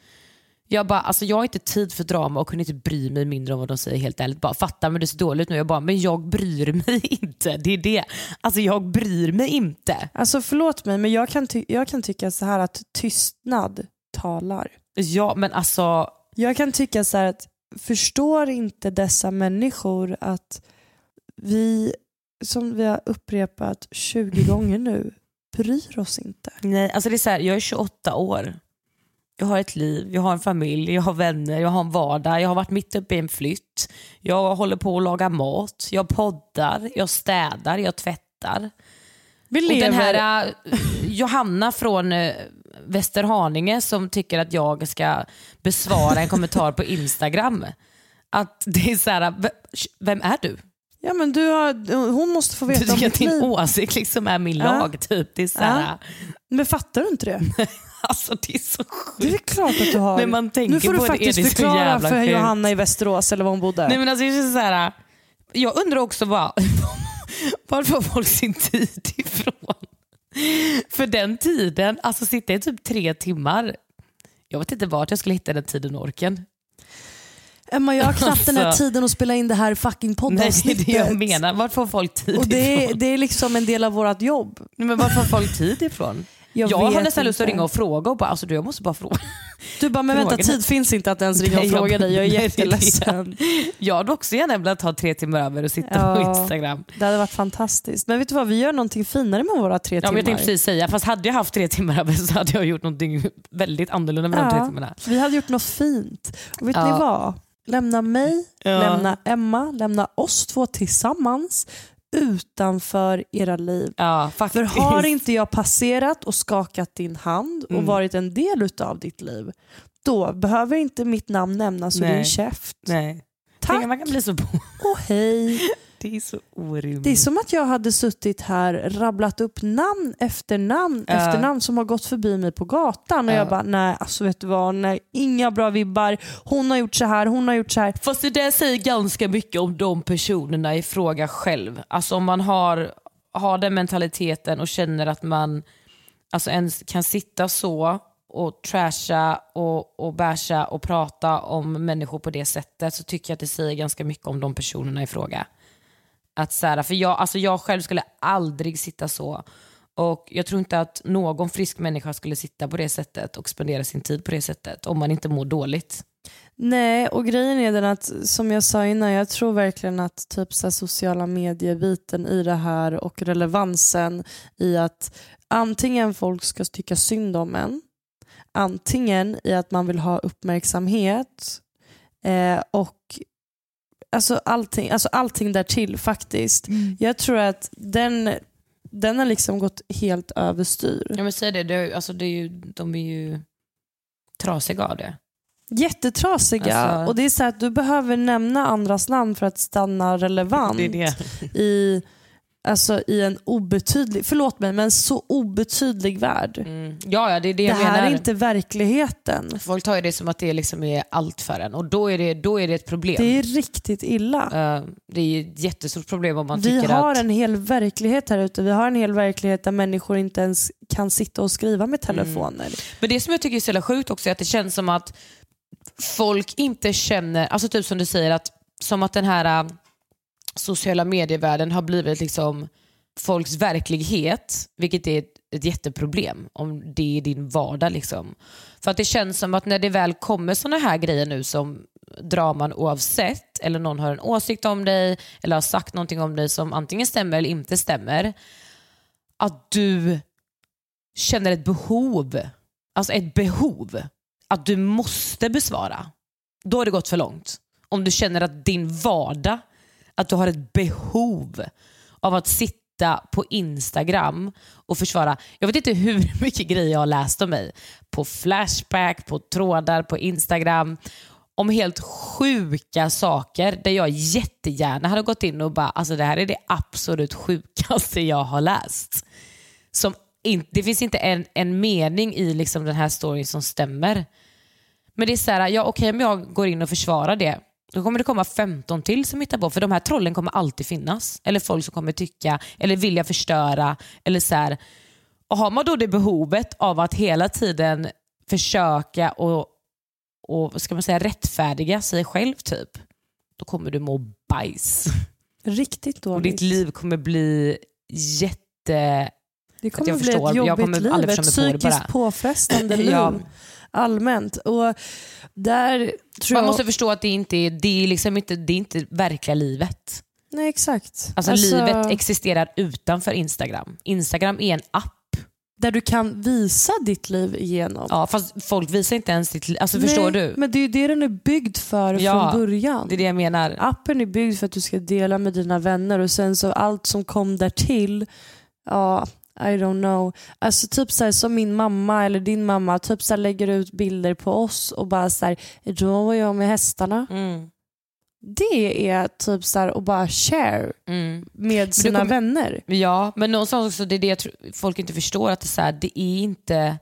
[SPEAKER 4] Jag bara, alltså jag har inte tid för drama och kunde inte bry mig mindre om vad de säger helt ärligt. Bara fattar men det ser dåligt ut nu. Jag bara, men jag bryr mig inte. Det är det. Alltså jag bryr mig inte.
[SPEAKER 5] Alltså förlåt mig men jag kan, jag kan tycka så här att tystnad talar.
[SPEAKER 4] Ja men alltså,
[SPEAKER 5] Jag kan tycka så här att förstår inte dessa människor att vi, som vi har upprepat 20 gånger nu, bryr oss inte.
[SPEAKER 4] nej, alltså det är så här, jag är 28 år. Jag har ett liv, jag har en familj, jag har vänner, jag har en vardag, jag har varit mitt uppe i en flytt. Jag håller på att laga mat, jag poddar, jag städar, jag tvättar.
[SPEAKER 5] Vi
[SPEAKER 4] Och den
[SPEAKER 5] lever-
[SPEAKER 4] här äh, Johanna från äh, Västerhaninge som tycker att jag ska besvara en kommentar på Instagram. Att det är så här, vem är du?
[SPEAKER 5] Ja, men du har, hon måste få
[SPEAKER 4] Du
[SPEAKER 5] veta om
[SPEAKER 4] tycker att
[SPEAKER 5] ditt
[SPEAKER 4] din
[SPEAKER 5] liv.
[SPEAKER 4] åsikt liksom är min
[SPEAKER 5] Ja.
[SPEAKER 4] lag. Typ. Det är så här,
[SPEAKER 5] Men fattar du inte det?
[SPEAKER 4] alltså det är så
[SPEAKER 5] Det är
[SPEAKER 4] sjukt.
[SPEAKER 5] klart att du har.
[SPEAKER 4] När man tänker
[SPEAKER 5] nu får du
[SPEAKER 4] på det
[SPEAKER 5] faktiskt
[SPEAKER 4] det så
[SPEAKER 5] förklara för
[SPEAKER 4] sjukt.
[SPEAKER 5] Johanna i Västerås eller var hon bodde.
[SPEAKER 4] Nej, men alltså, jag, så här, jag undrar också var får folk sin tid ifrån? För den tiden, alltså sitta i typ tre timmar. Jag vet inte vart jag skulle hitta den tiden och orken.
[SPEAKER 5] Emma, jag har knappt den här
[SPEAKER 4] Alltså.
[SPEAKER 5] tiden att spela in det här fucking
[SPEAKER 4] Nej, det är
[SPEAKER 5] poddavsnittet.
[SPEAKER 4] det jag menar. Vart får folk tid
[SPEAKER 5] Och det är,
[SPEAKER 4] ifrån?
[SPEAKER 5] det är liksom en del av vårt jobb.
[SPEAKER 4] Nej, Men vart får folk tid ifrån?
[SPEAKER 5] Jag,
[SPEAKER 4] Jag, har nästan lust att ringa och fråga och bara, alltså du jag måste bara fråga.
[SPEAKER 5] Du bara, men vänta tid finns inte att ens ringa och fråga dig. Jag är jätteledsen.
[SPEAKER 4] Jag hade också gärna velat ha tre timmar över och sitta
[SPEAKER 5] Ja.
[SPEAKER 4] på Instagram.
[SPEAKER 5] Det hade varit fantastiskt. Men vet du vad, vi gör någonting finare med våra tre
[SPEAKER 4] Ja,
[SPEAKER 5] timmar.
[SPEAKER 4] men jag tänkte precis säga, fast hade jag haft tre timmar över så hade jag gjort någonting väldigt annorlunda med de tre timmarna.
[SPEAKER 5] vi hade gjort något fint. Och vet
[SPEAKER 4] Ja.
[SPEAKER 5] ni vad? Lämna mig,
[SPEAKER 4] Ja.
[SPEAKER 5] lämna Emma, lämna oss två tillsammans utanför era liv.
[SPEAKER 4] Ja,
[SPEAKER 5] För har inte jag passerat och skakat din hand och
[SPEAKER 4] Mm.
[SPEAKER 5] varit en del utav ditt liv, då behöver inte mitt namn nämnas ur din käft.
[SPEAKER 4] Nej.
[SPEAKER 5] Tack
[SPEAKER 4] Tänk man kan bli så på.
[SPEAKER 5] och hej.
[SPEAKER 4] Det är så orimligt.
[SPEAKER 5] Det är som att jag hade suttit här, rabblat upp namn efter namn
[SPEAKER 4] Ja.
[SPEAKER 5] efter namn som har gått förbi mig på gatan och
[SPEAKER 4] Ja.
[SPEAKER 5] jag bara nej, alltså vet du vad, nej, inga bra vibbar. Hon har gjort så här, hon har gjort så här.
[SPEAKER 4] Fast det där säger ganska mycket om de personerna i fråga själv. Alltså om man har, har den mentaliteten och känner att man alltså ens kan sitta så och trasha och, och basha och prata om människor på det sättet så tycker jag att det säger ganska mycket om de personerna i fråga. Att så här, för jag, alltså jag själv skulle aldrig sitta så. Och Jag tror inte att någon frisk människa skulle sitta på det sättet och spendera sin tid på det sättet om man inte mår dåligt.
[SPEAKER 5] Nej, och grejen är den att som jag sa innan, jag tror verkligen att typ så här, sociala medier-biten i det här och relevansen i att antingen folk ska tycka synd om en, antingen i att man vill ha uppmärksamhet eh, och alltså allting, alltså allting därtill faktiskt. Jag tror att den, den har liksom gått helt överstyr.
[SPEAKER 4] Ja men säg det, det, alltså det är ju, de är ju trasiga av det.
[SPEAKER 5] Jättetrasiga.
[SPEAKER 4] Alltså-
[SPEAKER 5] Och det är så att du behöver nämna andras namn för att stanna relevant
[SPEAKER 4] Det det.
[SPEAKER 5] I, alltså, i en obetydlig, förlåt mig, men så obetydlig värld.
[SPEAKER 4] Mm. Ja, ja, det är det
[SPEAKER 5] Det
[SPEAKER 4] jag
[SPEAKER 5] här
[SPEAKER 4] menar.
[SPEAKER 5] är inte verkligheten.
[SPEAKER 4] Folk tar ju det som att det liksom är allt för en och då är det, då är det ett problem.
[SPEAKER 5] Det är riktigt illa.
[SPEAKER 4] Eh, det är ett jättestort problem om man
[SPEAKER 5] Vi
[SPEAKER 4] tycker
[SPEAKER 5] har
[SPEAKER 4] att...
[SPEAKER 5] en hel verklighet här ute. Vi har en hel verklighet där människor inte ens kan sitta och skriva med
[SPEAKER 4] Mm.
[SPEAKER 5] telefoner.
[SPEAKER 4] Men det som jag tycker är så jävla sjukt också är att det känns som att folk inte känner, alltså typ som du säger, att som att den här sociala medievärlden har blivit liksom folks verklighet, vilket är ett, ett jätteproblem om det är din vardag. Liksom. För att det känns som att när det väl kommer sådana här grejer nu som draman oavsett, eller någon har en åsikt om dig, eller har sagt någonting om dig som antingen stämmer eller inte stämmer, att du känner ett behov, alltså ett behov, att du måste besvara. Då har det gått för långt. Om du känner att din vardag, att du har ett behov av att sitta på Instagram och försvara. Jag vet inte hur mycket grejer jag har läst om mig. På Flashback, på trådar, på Instagram. Om helt sjuka saker där jag jättegärna hade gått in och bara, alltså det här är det absolut sjukaste jag har läst. Som in, det finns inte en, en mening i liksom den här storyn som stämmer. Men det är så här, ja okej om jag går in och försvarar det, då kommer det komma 15 till som hittar på, för de här trollen kommer alltid finnas. Eller folk som kommer tycka, eller vilja förstöra. Eller så här. Och har man då det behovet av att hela tiden försöka och, och ska man säga, rättfärdiga sig själv typ, då kommer du må bajs.
[SPEAKER 5] Riktigt
[SPEAKER 4] Och
[SPEAKER 5] dåligt.
[SPEAKER 4] ditt liv kommer bli jätte...
[SPEAKER 5] Det kommer
[SPEAKER 4] jag
[SPEAKER 5] bli
[SPEAKER 4] förstår.
[SPEAKER 5] ett
[SPEAKER 4] Jag
[SPEAKER 5] jobbigt
[SPEAKER 4] kommer
[SPEAKER 5] liv, ett psykiskt påfrestande liv.
[SPEAKER 4] Ja.
[SPEAKER 5] Allmänt. Och där tror
[SPEAKER 4] Man
[SPEAKER 5] jag...
[SPEAKER 4] måste förstå att det inte är, det är, liksom inte, det är inte verkliga livet.
[SPEAKER 5] Nej exakt.
[SPEAKER 4] Alltså, livet existerar utanför Instagram. Instagram är en app.
[SPEAKER 5] Där du kan visa ditt liv igenom.
[SPEAKER 4] Ja, fast folk visar inte ens ditt liv. Alltså, förstår
[SPEAKER 5] Nej,
[SPEAKER 4] du?
[SPEAKER 5] Men det är ju det den är bygged för
[SPEAKER 4] Ja,
[SPEAKER 5] från början.
[SPEAKER 4] Det är det jag menar.
[SPEAKER 5] Appen är byggd för att du ska dela med dina vänner och sen så allt som kom där till ja, I don't know. Alltså typ så här, som min mamma eller din mamma typ så här, lägger ut bilder på oss och bara så här, då var jag med hästarna.
[SPEAKER 4] Mm.
[SPEAKER 5] det är typ så här att bara share med sina
[SPEAKER 4] kommer-
[SPEAKER 5] vänner.
[SPEAKER 4] Ja, men någonstans också, det är det jag tror folk inte förstår, att det är, så här, det är inte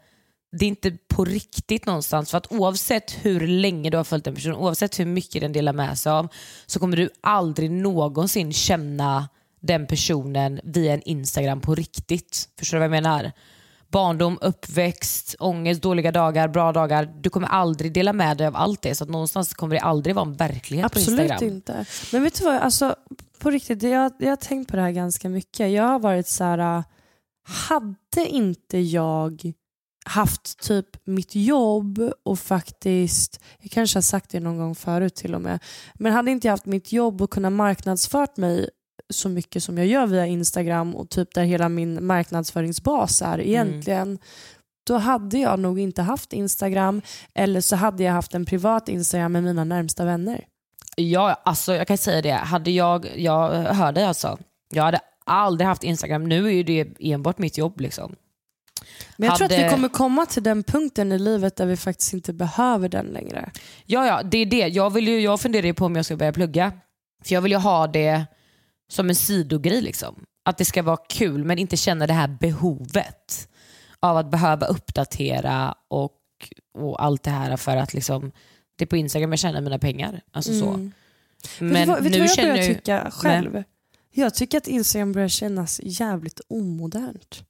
[SPEAKER 4] det är inte på riktigt någonstans. För att oavsett hur länge du har följt en person, oavsett hur mycket den delar med sig av, så kommer du aldrig någonsin känna den personen via en Instagram på riktigt. Förstår du vad jag menar? Barndom, uppväxt, ångest, dåliga dagar, bra dagar. Du kommer aldrig dela med dig av allt det. Så att någonstans kommer det aldrig vara en verklighet på
[SPEAKER 5] Absolut
[SPEAKER 4] Instagram.
[SPEAKER 5] inte. Men vet du vad, alltså, på riktigt, jag, jag har tänkt på det här ganska mycket. Jag har varit så här, äh, hade inte jag haft typ mitt jobb och faktiskt, jag kanske har sagt det någon gång förut till och med, men hade inte jag haft mitt jobb och kunnat marknadsfört mig så mycket som jag gör via Instagram och typ där hela min marknadsföringsbas är egentligen, då hade jag nog inte haft Instagram eller så hade jag haft en privat Instagram med mina närmsta vänner.
[SPEAKER 4] Ja, alltså jag kan säga det. Hade jag, jag hör dig alltså. Jag hade aldrig haft Instagram. Nu är ju det enbart mitt jobb. liksom.
[SPEAKER 5] Men jag tror att
[SPEAKER 4] Hade-
[SPEAKER 5] vi kommer komma till den punkten i livet där vi faktiskt inte behöver den längre.
[SPEAKER 4] Ja, ja, det är det. Jag, vill ju, jag funderar ju på om jag ska börja plugga. För jag vill ju ha det som en sidogrej. Liksom. Att det ska vara kul men inte känna det här behovet av att behöva uppdatera och, och allt det här för att liksom, det är på Instagram jag tjänar mina pengar. Alltså så.
[SPEAKER 5] Mm.
[SPEAKER 4] Men
[SPEAKER 5] vet vet
[SPEAKER 4] nu
[SPEAKER 5] vad jag
[SPEAKER 4] känner jag
[SPEAKER 5] tycka själv? Jag tycker att Instagram börjar kännas jävligt omodernt.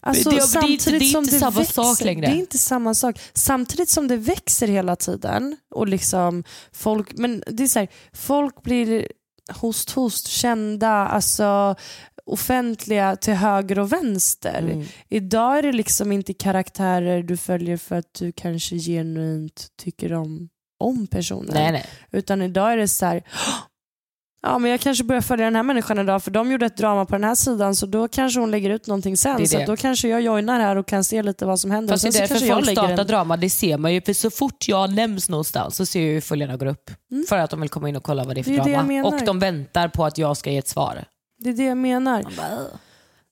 [SPEAKER 5] Alltså,
[SPEAKER 4] Det- det är
[SPEAKER 5] samtidigt
[SPEAKER 4] det är
[SPEAKER 5] som
[SPEAKER 4] inte samma sak längre.
[SPEAKER 5] Det är inte samma sak. Samtidigt som det växer hela tiden och liksom folk, men det är så här, folk blir host host kända, alltså offentliga till höger och vänster.
[SPEAKER 4] Mm.
[SPEAKER 5] Idag är det liksom inte karaktärer du följer för att du kanske genuint tycker om, om personen.
[SPEAKER 4] Nej, nej.
[SPEAKER 5] Utan idag är det så här, ja men jag kanske börjar följa den här människan idag för de gjorde ett drama på den här sidan så då kanske hon lägger ut någonting
[SPEAKER 4] Det
[SPEAKER 5] sen. Så
[SPEAKER 4] det.
[SPEAKER 5] att då kanske jag joinar här och kan se lite vad som händer.
[SPEAKER 4] Fast det är
[SPEAKER 5] så
[SPEAKER 4] därför folk startar
[SPEAKER 5] en-
[SPEAKER 4] drama, det ser man ju. För så fort jag nämns någonstans så ser jag ju följarna går upp. För att de vill komma in och kolla vad det är för
[SPEAKER 5] Mm. Det är det
[SPEAKER 4] drama. Och de väntar på att jag ska ge ett svar.
[SPEAKER 5] Det är det jag menar.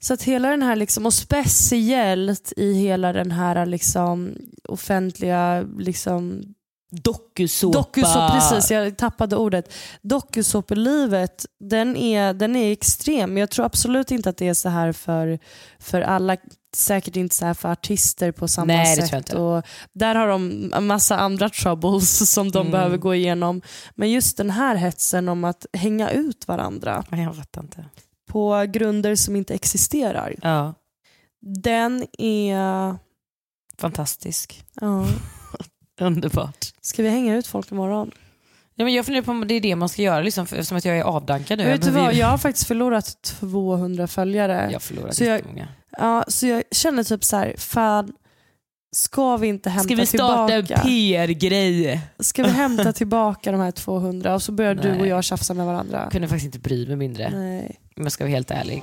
[SPEAKER 5] Så att hela den här, liksom, och speciellt i hela den här liksom, offentliga liksom,
[SPEAKER 4] Dokusåpa.
[SPEAKER 5] Dokusåpa, precis jag tappade ordet. Dokusåpelivet, den är, den är extrem. Jag tror absolut inte att det är så här för, för alla. Säkert inte så här för artister på samma
[SPEAKER 4] Nej, det
[SPEAKER 5] sätt.
[SPEAKER 4] tror jag inte.
[SPEAKER 5] Och där har de en massa andra troubles som de
[SPEAKER 4] Mm.
[SPEAKER 5] behöver gå igenom. Men just den här hetsen om att hänga ut varandra
[SPEAKER 4] Jag fattar inte.
[SPEAKER 5] på grunder som inte existerar.
[SPEAKER 4] Ja,
[SPEAKER 5] Den är...
[SPEAKER 4] fantastisk.
[SPEAKER 5] Ja.
[SPEAKER 4] Underbart.
[SPEAKER 5] Ska vi hänga ut folk imorgon?
[SPEAKER 4] Ja, men jag funderar på om det är det man ska göra liksom, för- eftersom att jag är avdankad nu.
[SPEAKER 5] Men vet du vad, jag har faktiskt förlorat 200 följare.
[SPEAKER 4] Jag har förlorat
[SPEAKER 5] så jag, ja, så jag känner typ så här, fan, ska vi inte hämta
[SPEAKER 4] Ska vi starta en
[SPEAKER 5] tillbaka?
[SPEAKER 4] PR-grej?
[SPEAKER 5] Ska vi hämta tillbaka de här 200 och så börjar du
[SPEAKER 4] Nej.
[SPEAKER 5] och jag tjafsa med varandra?
[SPEAKER 4] Jag kunde faktiskt inte bry mig mindre.
[SPEAKER 5] Nej.
[SPEAKER 4] Om jag ska vara helt ärlig.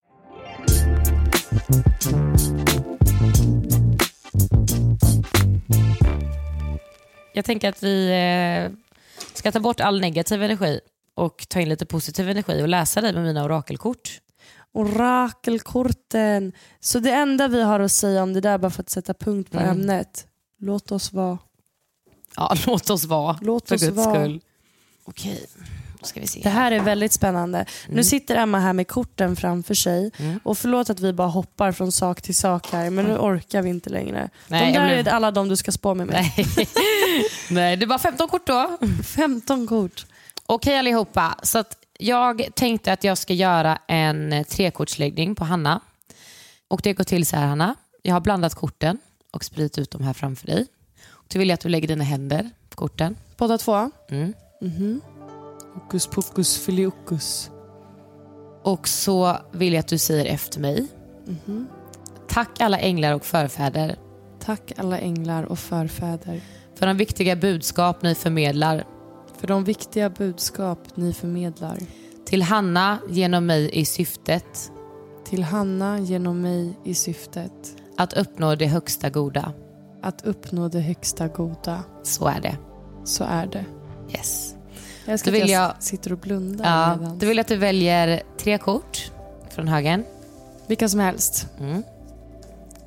[SPEAKER 4] Jag tänker att vi eh, ska ta bort all negativ energi och ta in lite positiv energi och läsa dig med mina orakelkort.
[SPEAKER 5] Orakelkorten. Så det enda vi har att säga om det där, bara för att sätta punkt på
[SPEAKER 4] Mm.
[SPEAKER 5] ämnet. Låt oss vara.
[SPEAKER 4] Ja, låt oss vara.
[SPEAKER 5] Låt
[SPEAKER 4] för
[SPEAKER 5] oss
[SPEAKER 4] guds
[SPEAKER 5] vara.
[SPEAKER 4] skull. Okej, då ska vi se.
[SPEAKER 5] Det här är väldigt spännande. Nu
[SPEAKER 4] Mm.
[SPEAKER 5] sitter Emma här med korten framför sig. Och förlåt att vi bara hoppar från sak till sak här, men nu orkar vi inte längre.
[SPEAKER 4] Nej,
[SPEAKER 5] de där
[SPEAKER 4] blev-
[SPEAKER 5] är alla de du ska spå med mig.
[SPEAKER 4] Nej. Nej, det var 15 kort då.
[SPEAKER 5] 15 kort.
[SPEAKER 4] Okej allihopa, så att Jag tänkte att jag ska göra en trekortsläggning på Hanna. Och det går till så här Hanna. Jag har blandat korten och spridit ut dem här framför dig. Då vill jag att du lägger dina händer på korten.
[SPEAKER 5] Båda två?
[SPEAKER 4] Mm.
[SPEAKER 5] Mhm. Hokus pokus filiokus.
[SPEAKER 4] Och så vill jag att du säger efter mig.
[SPEAKER 5] Mhm.
[SPEAKER 4] Tack alla änglar och förfäder
[SPEAKER 5] Tack alla änglar och förfäder
[SPEAKER 4] för de viktiga budskap ni förmedlar
[SPEAKER 5] för de viktiga budskap ni förmedlar.
[SPEAKER 4] till Hanna genom mig i syftet
[SPEAKER 5] Till Hanna genom mig i syftet
[SPEAKER 4] att uppnå det högsta goda.
[SPEAKER 5] att uppnå det högsta goda.
[SPEAKER 4] Så är det.
[SPEAKER 5] Så är det.
[SPEAKER 4] Yes.
[SPEAKER 5] Jag älskar
[SPEAKER 4] Då vill
[SPEAKER 5] att jag,
[SPEAKER 4] jag-
[SPEAKER 5] sitter och blundar
[SPEAKER 4] Ja, då vill jag att du väljer tre kort från högen.
[SPEAKER 5] Vilka som helst.
[SPEAKER 4] Mm.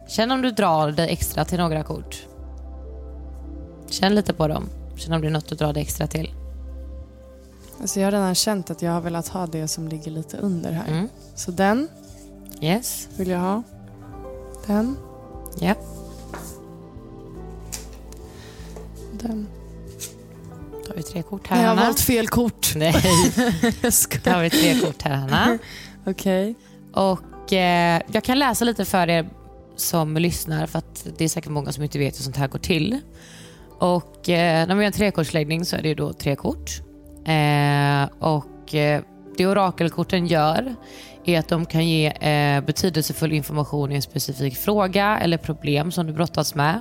[SPEAKER 4] Känn om du drar dig extra till några kort. Känn lite på dem. Känn om det är något du drar dig extra till.
[SPEAKER 5] Alltså jag har redan känt att jag har velat ha det som ligger lite under här.
[SPEAKER 4] Mm.
[SPEAKER 5] Så den
[SPEAKER 4] Yes.
[SPEAKER 5] vill jag ha. Den.
[SPEAKER 4] Ja.
[SPEAKER 5] Den.
[SPEAKER 4] Har vi tre kort
[SPEAKER 5] Jag
[SPEAKER 4] här,
[SPEAKER 5] har
[SPEAKER 4] Hanna.
[SPEAKER 5] valt fel kort.
[SPEAKER 4] Nej,
[SPEAKER 5] jag
[SPEAKER 4] då har vi tre kort här, Hanna.
[SPEAKER 5] Okej.
[SPEAKER 4] Och eh, jag kan läsa lite för er som lyssnar för att det är säkert många som inte vet hur sånt här går till. Och eh, när man gör en trekortsläggning så är det då tre kort. Eh, och eh, det orakelkorten gör är att de kan ge eh, betydelsefull information i en specifik fråga eller problem som du brottas med.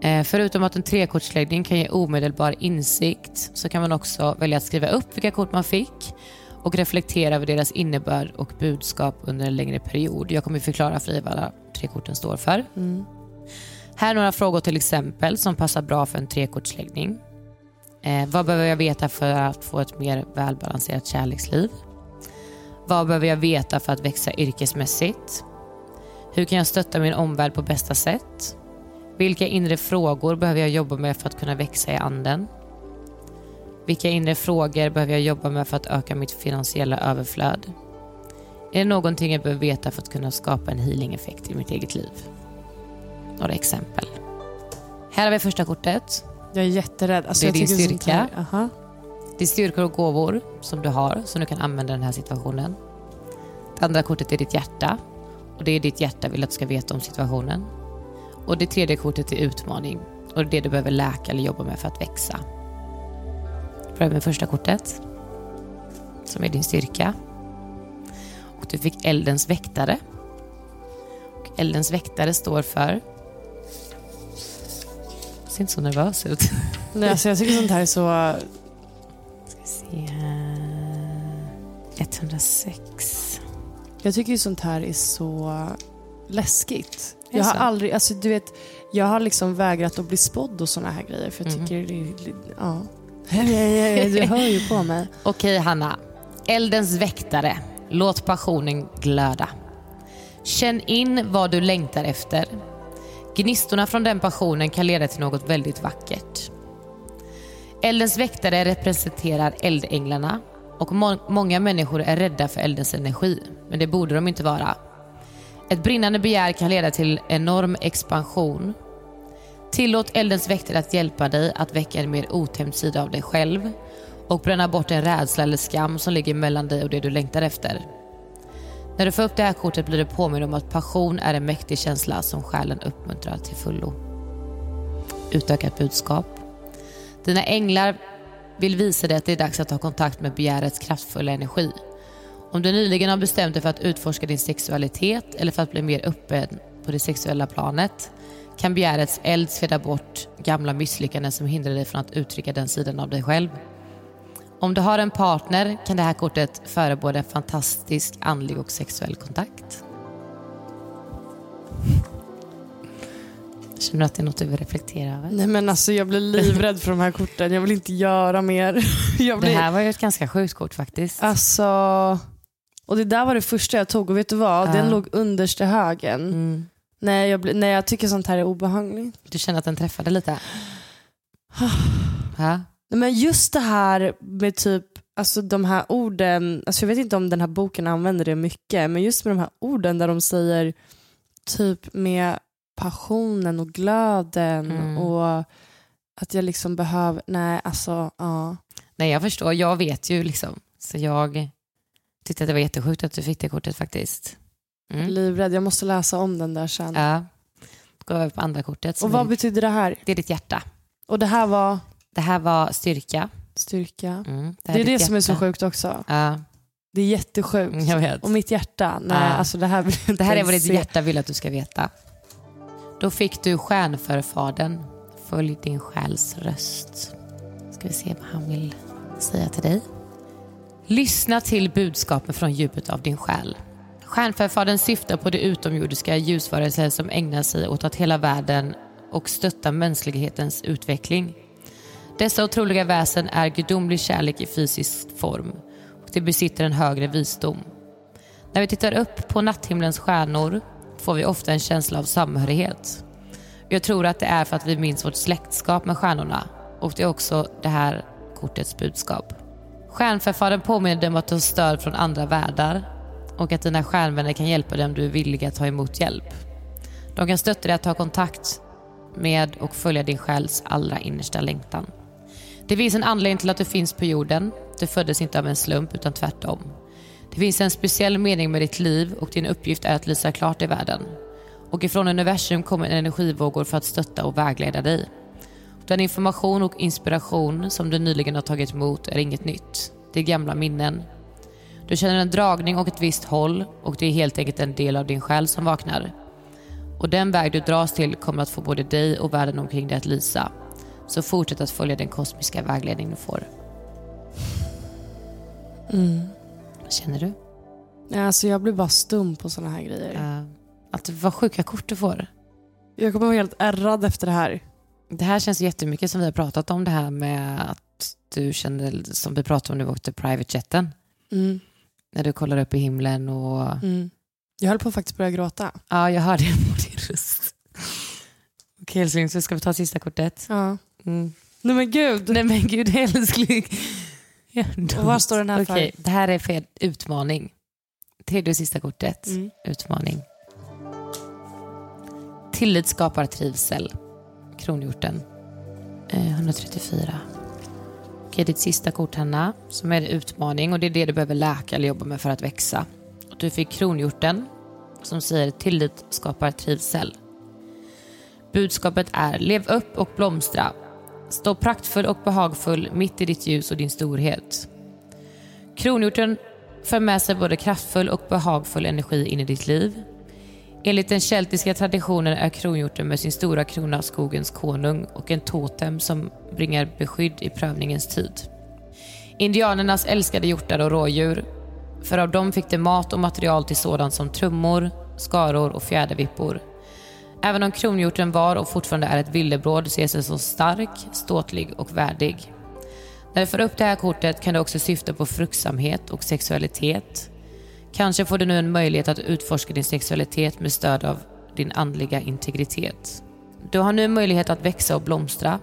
[SPEAKER 4] Eh, förutom att en trekortsläggning kan ge omedelbar insikt så kan man också välja att skriva upp vilka kort man fick och reflektera över deras innebörd och budskap under en längre period. Jag kommer förklara för dig vad alla tre korten står för.
[SPEAKER 5] Mm.
[SPEAKER 4] Här är några frågor till exempel som passar bra för en trekortsläggning. Eh, vad behöver jag veta för att få ett mer välbalanserat kärleksliv? Vad behöver jag veta för att växa yrkesmässigt? Hur kan jag stötta min omvärld på bästa sätt? Vilka inre frågor behöver jag jobba med för att kunna växa i anden? Vilka inre frågor behöver jag jobba med för att öka mitt finansiella överflöd? Är det någonting jag behöver veta för att kunna skapa en healing-effekt i mitt eget liv? Några exempel. Här har vi första kortet.
[SPEAKER 5] Jag är jätterädd. Alltså,
[SPEAKER 4] Det är din styrka.
[SPEAKER 5] Aha.
[SPEAKER 4] Det är styrkor och gåvor som du har som du kan använda i den här situationen. Det andra kortet är ditt hjärta och det är ditt hjärta vill att du ska veta om situationen. Och det tredje kortet är utmaning och det är det du behöver läka eller jobba med för att växa. Börjar med första kortet som är din styrka. Och du fick eldens väktare. Och eldens väktare står för... ser inte så nervös ut.
[SPEAKER 5] Nej, alltså, jag tycker sånt här är så...
[SPEAKER 4] Se här. 106.
[SPEAKER 5] Jag tycker ju sånt här är så läskigt. Jag har aldrig, alltså du vet, jag har liksom vägrat att bli spådd och såna här grejer för jag
[SPEAKER 4] Mhm.
[SPEAKER 5] tycker är, ja. Du hör ju på mig.
[SPEAKER 4] Okej Hanna. Eldens väktare. Låt passionen glöda. Känn in vad du längtar efter. Gnistorna från den passionen kan leda till något väldigt vackert. Eldens väktare representerar eldänglarna och må- många människor är rädda för eldens energi, men det borde de inte vara. Ett brinnande begär kan leda till enorm expansion. Tillåt eldens väktare att hjälpa dig att väcka en mer otämjd sida av dig själv och bränna bort en rädsla eller skam som ligger mellan dig och det du längtar efter. När du får upp det här kortet blir du påmind om att passion är en mäktig känsla som själen uppmuntrar till fullo. Utökat budskap. Dina änglar vill visa dig att det är dags att ta kontakt med begärets kraftfulla energi. Om du nyligen har bestämt dig för att utforska din sexualitet eller för att bli mer öppen på det sexuella planet kan begärets eld sveda bort gamla misslyckanden som hindrar dig från att uttrycka den sidan av dig själv. Om du har en partner kan det här kortet förebåda en fantastisk andlig och sexuell kontakt. Känner du att det är något du vill reflektera över?
[SPEAKER 5] Nej men alltså jag blir livrädd för de här korten. Jag vill inte göra mer. Jag
[SPEAKER 4] Det
[SPEAKER 5] blir,
[SPEAKER 4] här var ju ett ganska sjukt kort faktiskt.
[SPEAKER 5] Alltså, och det där var det första jag tog och vet du vad?
[SPEAKER 4] Ja.
[SPEAKER 5] Den låg underst i högen.
[SPEAKER 4] Mm.
[SPEAKER 5] Nej, jag, nej, jag tycker sånt här är obehagligt.
[SPEAKER 4] Du känner att den träffade lite? Ja.
[SPEAKER 5] Men just det här med typ Alltså de här orden, alltså jag vet inte om den här boken använder det mycket, men just med de här orden där de säger typ med passionen och glöden
[SPEAKER 4] Mm.
[SPEAKER 5] och att jag liksom behöver, nej alltså ja.
[SPEAKER 4] Nej jag förstår, jag vet ju liksom Så jag tyckte att det var jättesjukt att du fick det kortet faktiskt. Mm.
[SPEAKER 5] Livrädd, jag måste läsa om den där sen.
[SPEAKER 4] Ja. Gå över på andra kortet.
[SPEAKER 5] Och vad
[SPEAKER 4] är-
[SPEAKER 5] betyder det här?
[SPEAKER 4] det är ditt hjärta.
[SPEAKER 5] Och det här var
[SPEAKER 4] Det här var styrka.
[SPEAKER 5] styrka.
[SPEAKER 4] Mm.
[SPEAKER 5] Det,
[SPEAKER 4] här
[SPEAKER 5] är det
[SPEAKER 4] ditt
[SPEAKER 5] som är så
[SPEAKER 4] hjärta.
[SPEAKER 5] sjukt också.
[SPEAKER 4] Ja,
[SPEAKER 5] Det är jättesjukt.
[SPEAKER 4] Mm, jag vet.
[SPEAKER 5] Och mitt hjärta, nej
[SPEAKER 4] Ja.
[SPEAKER 5] alltså det här vill jag inte
[SPEAKER 4] Det här är vad ditt
[SPEAKER 5] se.
[SPEAKER 4] hjärta vill att du ska veta. Då fick du stjärnförfadern. Följ din själs röst. Ska vi se vad han vill säga till dig. Lyssna till budskapen från djupet av din själ. Stjärnförfadern syftar på de utomjordiska ljusvarelser som ägnar sig åt att hela världen och stötta mänsklighetens utveckling. Dessa otroliga väsen är gudomlig kärlek i fysisk form och de besitter en högre visdom. När vi tittar upp på natthimlens stjärnor får vi ofta en känsla av samhörighet. Jag tror att det är för att vi minns vårt släktskap med stjärnorna och det är också det här kortets budskap. Stjärnförfaren påminner dig om att du har stöd från andra världar och att dina stjärnvänner kan hjälpa dig om du är villig att ta emot hjälp. De kan stötta dig att ta kontakt med och följa din själs allra innersta längtan. Det finns en anledning till att du finns på jorden. Du föddes inte av en slump utan tvärtom. Det finns en speciell mening med ditt liv och din uppgift är att lysa klart i världen. Och ifrån universum kommer energivågor för att stötta och vägleda dig. Den information och inspiration som du nyligen har tagit emot är inget nytt. Det är gamla minnen. Du känner en dragning och ett visst håll och det är helt enkelt en del av din själ som vaknar. Och den väg du dras till kommer att få både dig och världen omkring dig att lysa. Så fortsätt att följa den kosmiska vägledning du får. Vad känner du?
[SPEAKER 5] Alltså jag blir bara stum på såna här grejer.
[SPEAKER 4] Uh, att vad sjuka kort du får.
[SPEAKER 5] Jag kommer vara helt ärrad efter det här.
[SPEAKER 4] Det här känns jättemycket som vi har pratat om det här med att du kände, som vi pratade om när vi åkte private jeten.
[SPEAKER 5] Mm.
[SPEAKER 4] När du kollar upp i himlen och
[SPEAKER 5] Mm. Jag höll på att faktiskt börja gråta.
[SPEAKER 4] ja, jag hörde på din röst. Okej älskling, så ska vi ta sista kortet?
[SPEAKER 5] Ja.
[SPEAKER 4] Mm.
[SPEAKER 5] Nej men gud.
[SPEAKER 4] Nej men gud älskling. Ja,
[SPEAKER 5] Och vad står den här för?
[SPEAKER 4] Okej, det här är för utmaning. Tredje och sista kortet.
[SPEAKER 5] Mm.
[SPEAKER 4] Utmaning. Tillit skapar trivsel. Kronhjorten. Eh, 134. Okej, ditt sista kort Hanna, som är utmaning och det är det du behöver läka eller jobba med för att växa. Och du fick kronhjorten som säger tillit skapar trivsel. Budskapet är lev upp och blomstra. Stå praktfull och behagfull mitt i ditt ljus och din storhet. Kronhjorten för med sig både kraftfull och behagfull energi in i ditt liv. Enligt den keltiska traditionen är kronhjorten med sin stora krona skogens konung och en totem som bringar beskydd i prövningens tid. Indianernas älskade hjortar och rådjur, för av dem fick de mat och material till sådant som trummor, skaror och fjädervippor. Även om kronhjorten var och fortfarande är ett villebråd ses den som stark, ståtlig och värdig. När du får upp det här kortet kan det också syfta på fruktsamhet och sexualitet. Kanske får du nu en möjlighet att utforska din sexualitet med stöd av din andliga integritet. Du har nu möjlighet att växa och blomstra.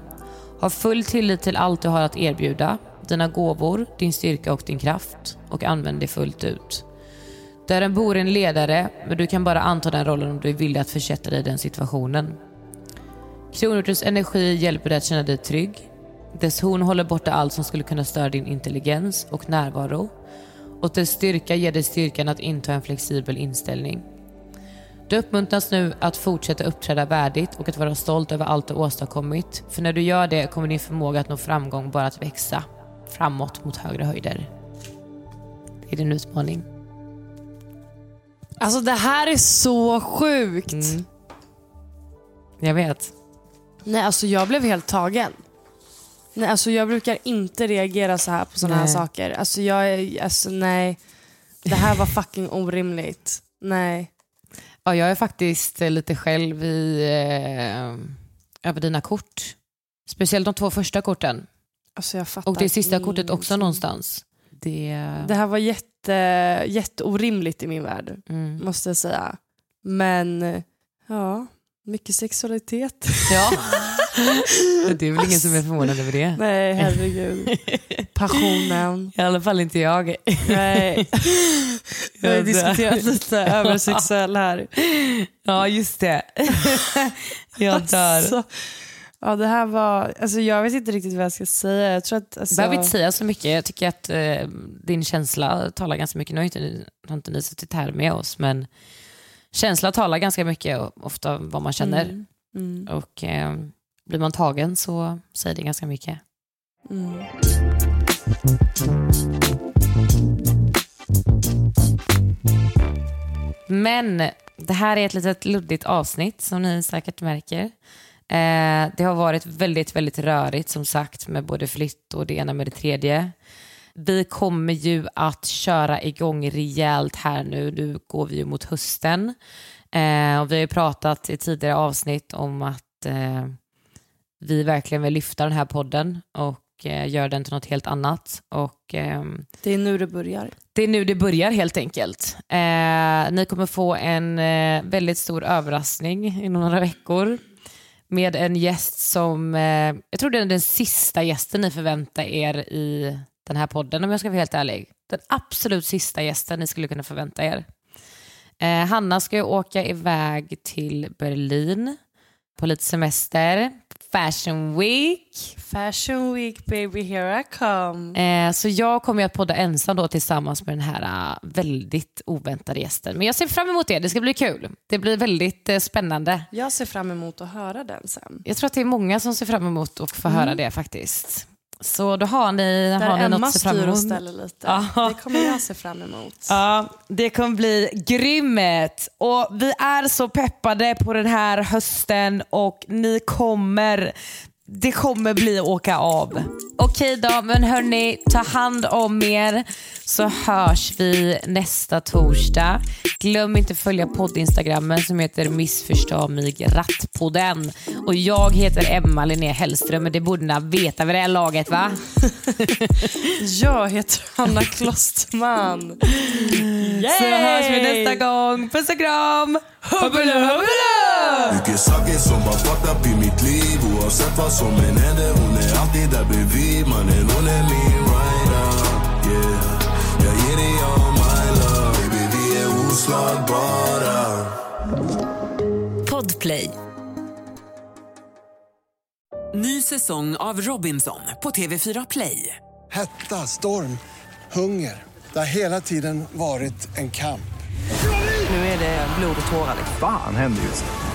[SPEAKER 4] Ha full tillit till allt du har att erbjuda, dina gåvor, din styrka och din kraft och använd det fullt ut. Du är en boren ledare, men du kan bara anta den rollen om du är villig att försätta dig i den situationen. Kronhjortens energi hjälper dig att känna dig trygg. Dess horn håller borta allt som skulle kunna störa din intelligens och närvaro. Och dess styrka ger dig styrkan att inta en flexibel inställning. Du uppmuntras nu att fortsätta uppträda värdigt och att vara stolt över allt du åstadkommit. För när du gör det kommer din förmåga att nå framgång bara att växa framåt mot högre höjder. Det är din utmaning.
[SPEAKER 5] Alltså det här är så sjukt.
[SPEAKER 4] Mm. Jag vet.
[SPEAKER 5] Nej alltså jag blev helt tagen. Nej alltså jag brukar inte reagera så här på sådana här saker. Alltså jag alltså nej. Det här var fucking orimligt. Nej.
[SPEAKER 4] Ja, jag är faktiskt eh, lite själv i, eh, över dina kort. Speciellt de två första korten.
[SPEAKER 5] Alltså jag fattar
[SPEAKER 4] Och det sista kortet också någonstans. Det...
[SPEAKER 5] Det här var jätte, jätteorimligt i min värld,
[SPEAKER 4] Mm.
[SPEAKER 5] måste jag säga. Men ja, mycket sexualitet.
[SPEAKER 4] Ja. det är väl ingen som är förvånad över det.
[SPEAKER 5] Nej, herregud. Passionen.
[SPEAKER 4] I alla fall inte jag.
[SPEAKER 5] Nej. Vi har diskuterat lite översexuell här.
[SPEAKER 4] Ja, just det. jag dör.
[SPEAKER 5] Alltså, Ja, det här var, alltså jag vet inte riktigt vad jag ska säga. Jag tror att, alltså...
[SPEAKER 4] behöver inte säga så mycket. Jag tycker att eh, din känsla talar ganska mycket. Nu har inte, ni- har inte ni suttit här med oss, men känsla talar ganska mycket, ofta vad man känner.
[SPEAKER 5] Mm. Mm.
[SPEAKER 4] Och eh, blir man tagen så säger det ganska mycket.
[SPEAKER 5] Mm.
[SPEAKER 4] Men det här är ett litet luddigt avsnitt som ni säkert märker. Eh, det har varit väldigt, väldigt rörigt som sagt med både flytt och det ena med det tredje. Vi kommer ju att köra igång rejält här nu. Nu går vi ju mot hösten. Eh, och vi har ju pratat i tidigare avsnitt om att eh, vi verkligen vill lyfta den här podden och eh, göra den till något helt annat. Och, ehm,
[SPEAKER 5] Det är nu det börjar.
[SPEAKER 4] det är nu det börjar helt enkelt. Eh, ni kommer få en eh, väldigt stor överraskning inom några veckor med en gäst som, eh, jag tror det är den sista gästen ni förväntar er i den här podden om jag ska vara helt ärlig. Den absolut sista gästen ni skulle kunna förvänta er. Eh, Hanna ska ju åka iväg till Berlin på lite semester. Fashion Week.
[SPEAKER 5] Fashion week baby, here I come.
[SPEAKER 4] Eh, så jag kommer ju att podda ensam då tillsammans med den här eh, väldigt oväntade gästen. Men jag ser fram emot det, det ska bli kul. Det blir väldigt eh, spännande.
[SPEAKER 5] Jag ser fram emot att höra den sen.
[SPEAKER 4] Jag tror att det är många som ser fram emot att få
[SPEAKER 5] Mm.
[SPEAKER 4] höra det faktiskt. Så då har ni,
[SPEAKER 5] Där
[SPEAKER 4] har ni något att se fram
[SPEAKER 5] styr och
[SPEAKER 4] emot.
[SPEAKER 5] ställer lite.
[SPEAKER 4] Ja.
[SPEAKER 5] Det kommer jag se fram emot.
[SPEAKER 4] Ja, det kommer bli grymmet. Och vi är så peppade på den här hösten och ni kommer, det kommer bli åka av. Okej då, men hörni, ta hand om er så hörs vi nästa torsdag. Glöm inte att följa podd-instagrammen som heter missförstå mig ratt på den. Och jag heter Emma Linnea Hellström, men det borde ni veta vid det här laget va?
[SPEAKER 5] Jag heter Hanna Klosterman.
[SPEAKER 4] Så hörs vi nästa gång. Puss och kram! Hubbela, hubbela!
[SPEAKER 7] Mycket saker som var fucked up i mitt liv Oavsett vad som än händer Hon är alltid där bredvid Mannen hon är min rider Yeah Jag ger dig all my love Baby vi är oslagbara
[SPEAKER 10] Podplay.
[SPEAKER 1] Ny säsong av Robinson på TV4 Play.
[SPEAKER 2] Hetta, storm, hunger. Det har hela tiden varit en kamp.
[SPEAKER 1] Nu är det blod och tårar.
[SPEAKER 3] Fan händer just nu.